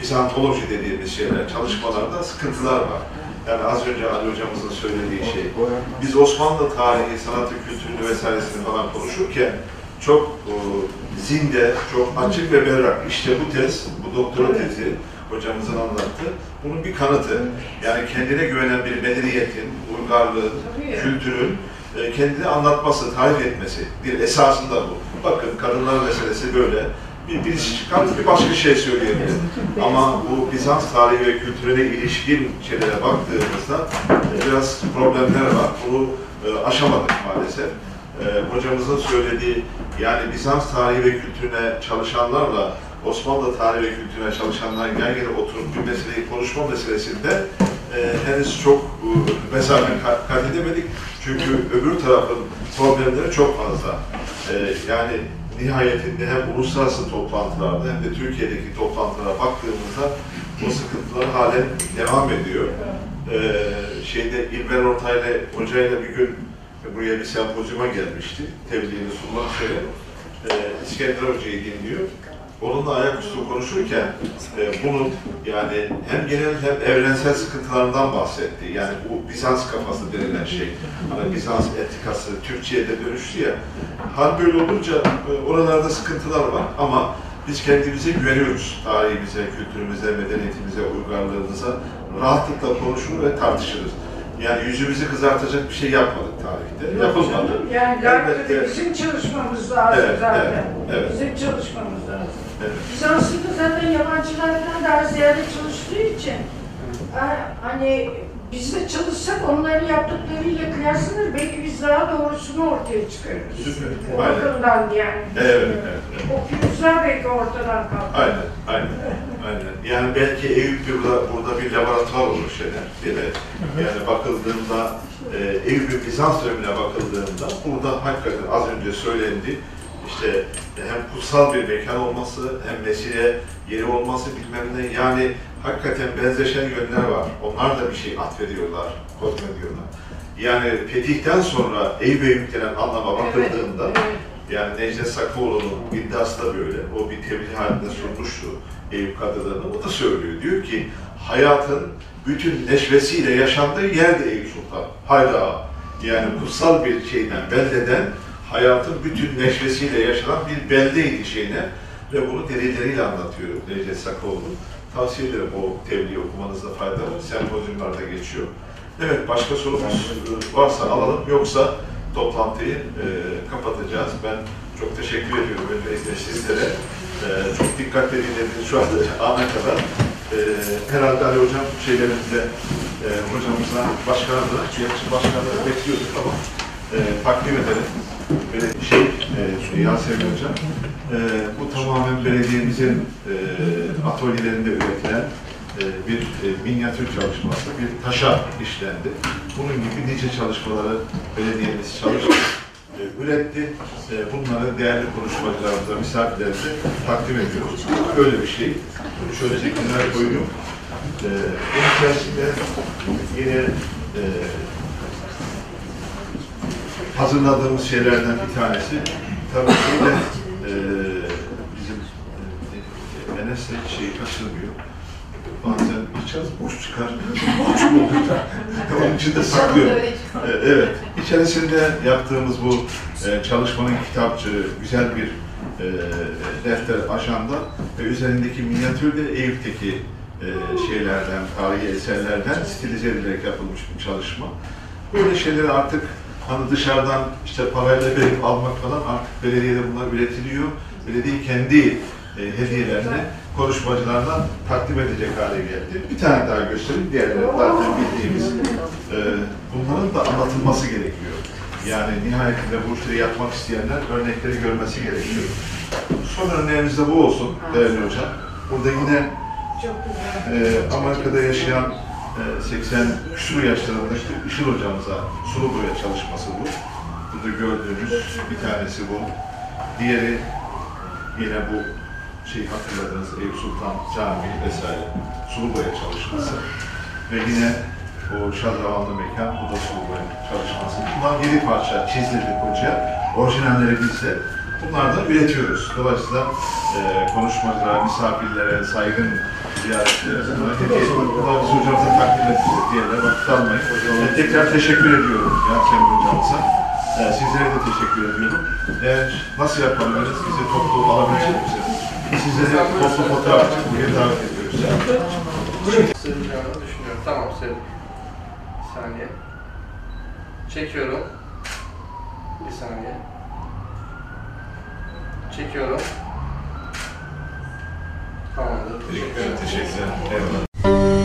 Bizantoloji dediğimiz şeyler, çalışmalarda sıkıntılar var. Yani az önce Ali hocamızın söylediği şey. Biz Osmanlı tarihi, sanatı, kültürünü vesairesini falan konuşurken çok e, zinde, çok açık ve berrak. İşte bu tez, bu doktora tezi hocamızın anlattı. Bunun bir kanıtı. Yani kendine güvenen bir medeniyetin, uygarlığın, kültürün e, kendini anlatması, tarif etmesi bir esasında bu. Bakın kadınlar meselesi böyle. Bir, birisi çıkar bir başka şey söyleyebilir. Ama bu Bizans tarihi ve kültürüne ilişkin şeylere baktığımızda e, biraz problemler var. Bunu e, aşamadık maalesef. E, hocamızın söylediği yani Bizans tarihi ve kültürüne çalışanlarla Osmanlı tarihi ve kültürüne çalışanların yan yana oturup bir meseleyi konuşma meselesinde e, henüz çok e, mesafe kat edemedik. Çünkü öbür tarafın problemleri çok fazla. E, yani nihayetinde hem uluslararası toplantılarda hem de Türkiye'deki toplantılara baktığımızda o sıkıntılar halen devam ediyor. E, şeyde İlber Ortaylı hocayla bir gün buraya bir sempozyuma gelmişti. Tebliğini sunmak üzere. E, İskender Hoca'yı dinliyor. Onunla ayaküstü konuşurken e, bunun yani hem genel hem evrensel sıkıntılarından bahsetti. Yani bu Bizans kafası denilen şey. Hani Bizans etikası Türkçe'ye de dönüştü ya. Hal böyle olunca e, oralarda sıkıntılar var ama biz kendimize güveniyoruz. Tarihimize, kültürümüze, medeniyetimize, uygarlığımıza rahatlıkla konuşur ve tartışırız. Yani yüzümüzü kızartacak bir şey yapmadık tarihte. Yapılmadı. Yani Elbette. Bizim çalışmamız lazım Evet, zaten. evet, evet. Bizim çalışmamız lazım. Evet. Bizanslı'da zaten yabancılardan daha ziyade çalıştığı için ha, hani biz de çalışsak onların yaptıklarıyla kıyaslanır. Belki biz daha doğrusunu ortaya çıkarırız. Süper. O Aynen. bakımdan yani. Evet, evet, evet. O pürüzler belki ortadan kalkar. Aynen, aynen, aynen. Yani belki Eyüp burada, burada bir laboratuvar olur şeyler. Bir de yani bakıldığında, e, Eyüp'ün Bizans dönemine bakıldığında burada hakikaten az önce söylendi. işte hem kutsal bir mekan olması, hem mesire yeri olması bilmem ne. Yani hakikaten benzeşen yönler var. Onlar da bir şey atfediyorlar, kodlediyorlar. Yani fetihten sonra Eyüp'e yüklenen anlama bakıldığında yani Necdet Sakoğlu'nun iddiası da böyle. O bir tebliğ halinde sunmuştu Eyüp kadınlarını. O da söylüyor. Diyor ki hayatın bütün neşvesiyle yaşandığı yerde Eyüp Sultan. Hayda. Yani kutsal bir şeyden, beldeden hayatın bütün neşvesiyle yaşanan bir beldeydi şeyine ve bunu delilleriyle anlatıyor Necdet Sakoğlu. Tavsiye ederim o tebliği okumanızda fayda var. Sempozyumlarda geçiyor. Evet, başka sorumuz varsa alalım. Yoksa toplantıyı e, kapatacağız. Ben çok teşekkür ediyorum öncelikle sizlere. E, çok dikkatle dinlediniz şu anda ana kadar. E, herhalde Ali Hocam şeylerimizde e, da, yönetici başkanı da bekliyorduk ama e, takdim edelim. Böyle şey, e, Yasemin Hocam, e, bu tamamen belediyemizin e, atölyelerinde üretilen e, bir e, minyatür çalışması, bir taşa işlendi. Bunun gibi nice çalışmaları belediyemiz çalıştı, e, üretti. E, bunları değerli konuşmacılarımıza, misafirlerimize takdim ediyoruz. Böyle bir şey. Şöyle kenara koyuyorum. E, bunun içerisinde yine e, hazırladığımız şeylerden bir tanesi tabii ki e, bizim hiç şeyi kaçırmıyor. Bazen içeriz boş çıkar, boş olur. Onun için de saklıyorum. E, evet, içerisinde yaptığımız bu e, çalışmanın kitapçığı, güzel bir e, defter, ajanda ve üzerindeki minyatür de Eyüp'teki şeylerden, tarihi eserlerden stilize edilerek yapılmış bir çalışma. Böyle şeyleri artık hani dışarıdan işte parayla verip almak falan artık belediyede bunlar üretiliyor. Belediye kendi e, hediyelerini konuşmacılardan takdim edecek hale geldi. Bir tane daha göstereyim. Diğerleri zaten bildiğimiz. E, bunların da anlatılması gerekiyor. Yani nihayetinde bu işleri yapmak isteyenler örnekleri görmesi gerekiyor. Son örneğimiz de bu olsun değerli hocam. Burada yine e, Amerika'da yaşayan e, 80 küsur yaşlarındaki Işıl hocamıza sulu boya çalışması bu. Burada gördüğünüz bir tanesi bu. Diğeri yine bu şey hatırladığınız Eyüp Sultan Camii vesaire sulu boya çalışması. Ve yine o şadravanlı mekan, bu da sulu boya çalışması. Bunlar yedi parça çizdirdik hoca. Orijinalleri bizde. Bunlardan üretiyoruz. Dolayısıyla e, konuşmacılara, misafirlere, saygın ediyoruz. Bunları biz hocamıza takdim edeceğiz diyeler. Vakit almayın. E, tekrar teşekkür ediyorum Yasemin hocamıza. E, sizlere de teşekkür ediyorum. Eğer nasıl yapabiliriz? Bizi toplu alabilecek misiniz? Sizleri toplu fotoğraf çekmeye davet ediyoruz. Sığınacağını düşünüyorum. Tamam Sevim. Bir saniye. Çekiyorum. Bir saniye. Çekiyorum. Tamamdır. Teşekkür ederim. Teşekkürler. Eyvallah.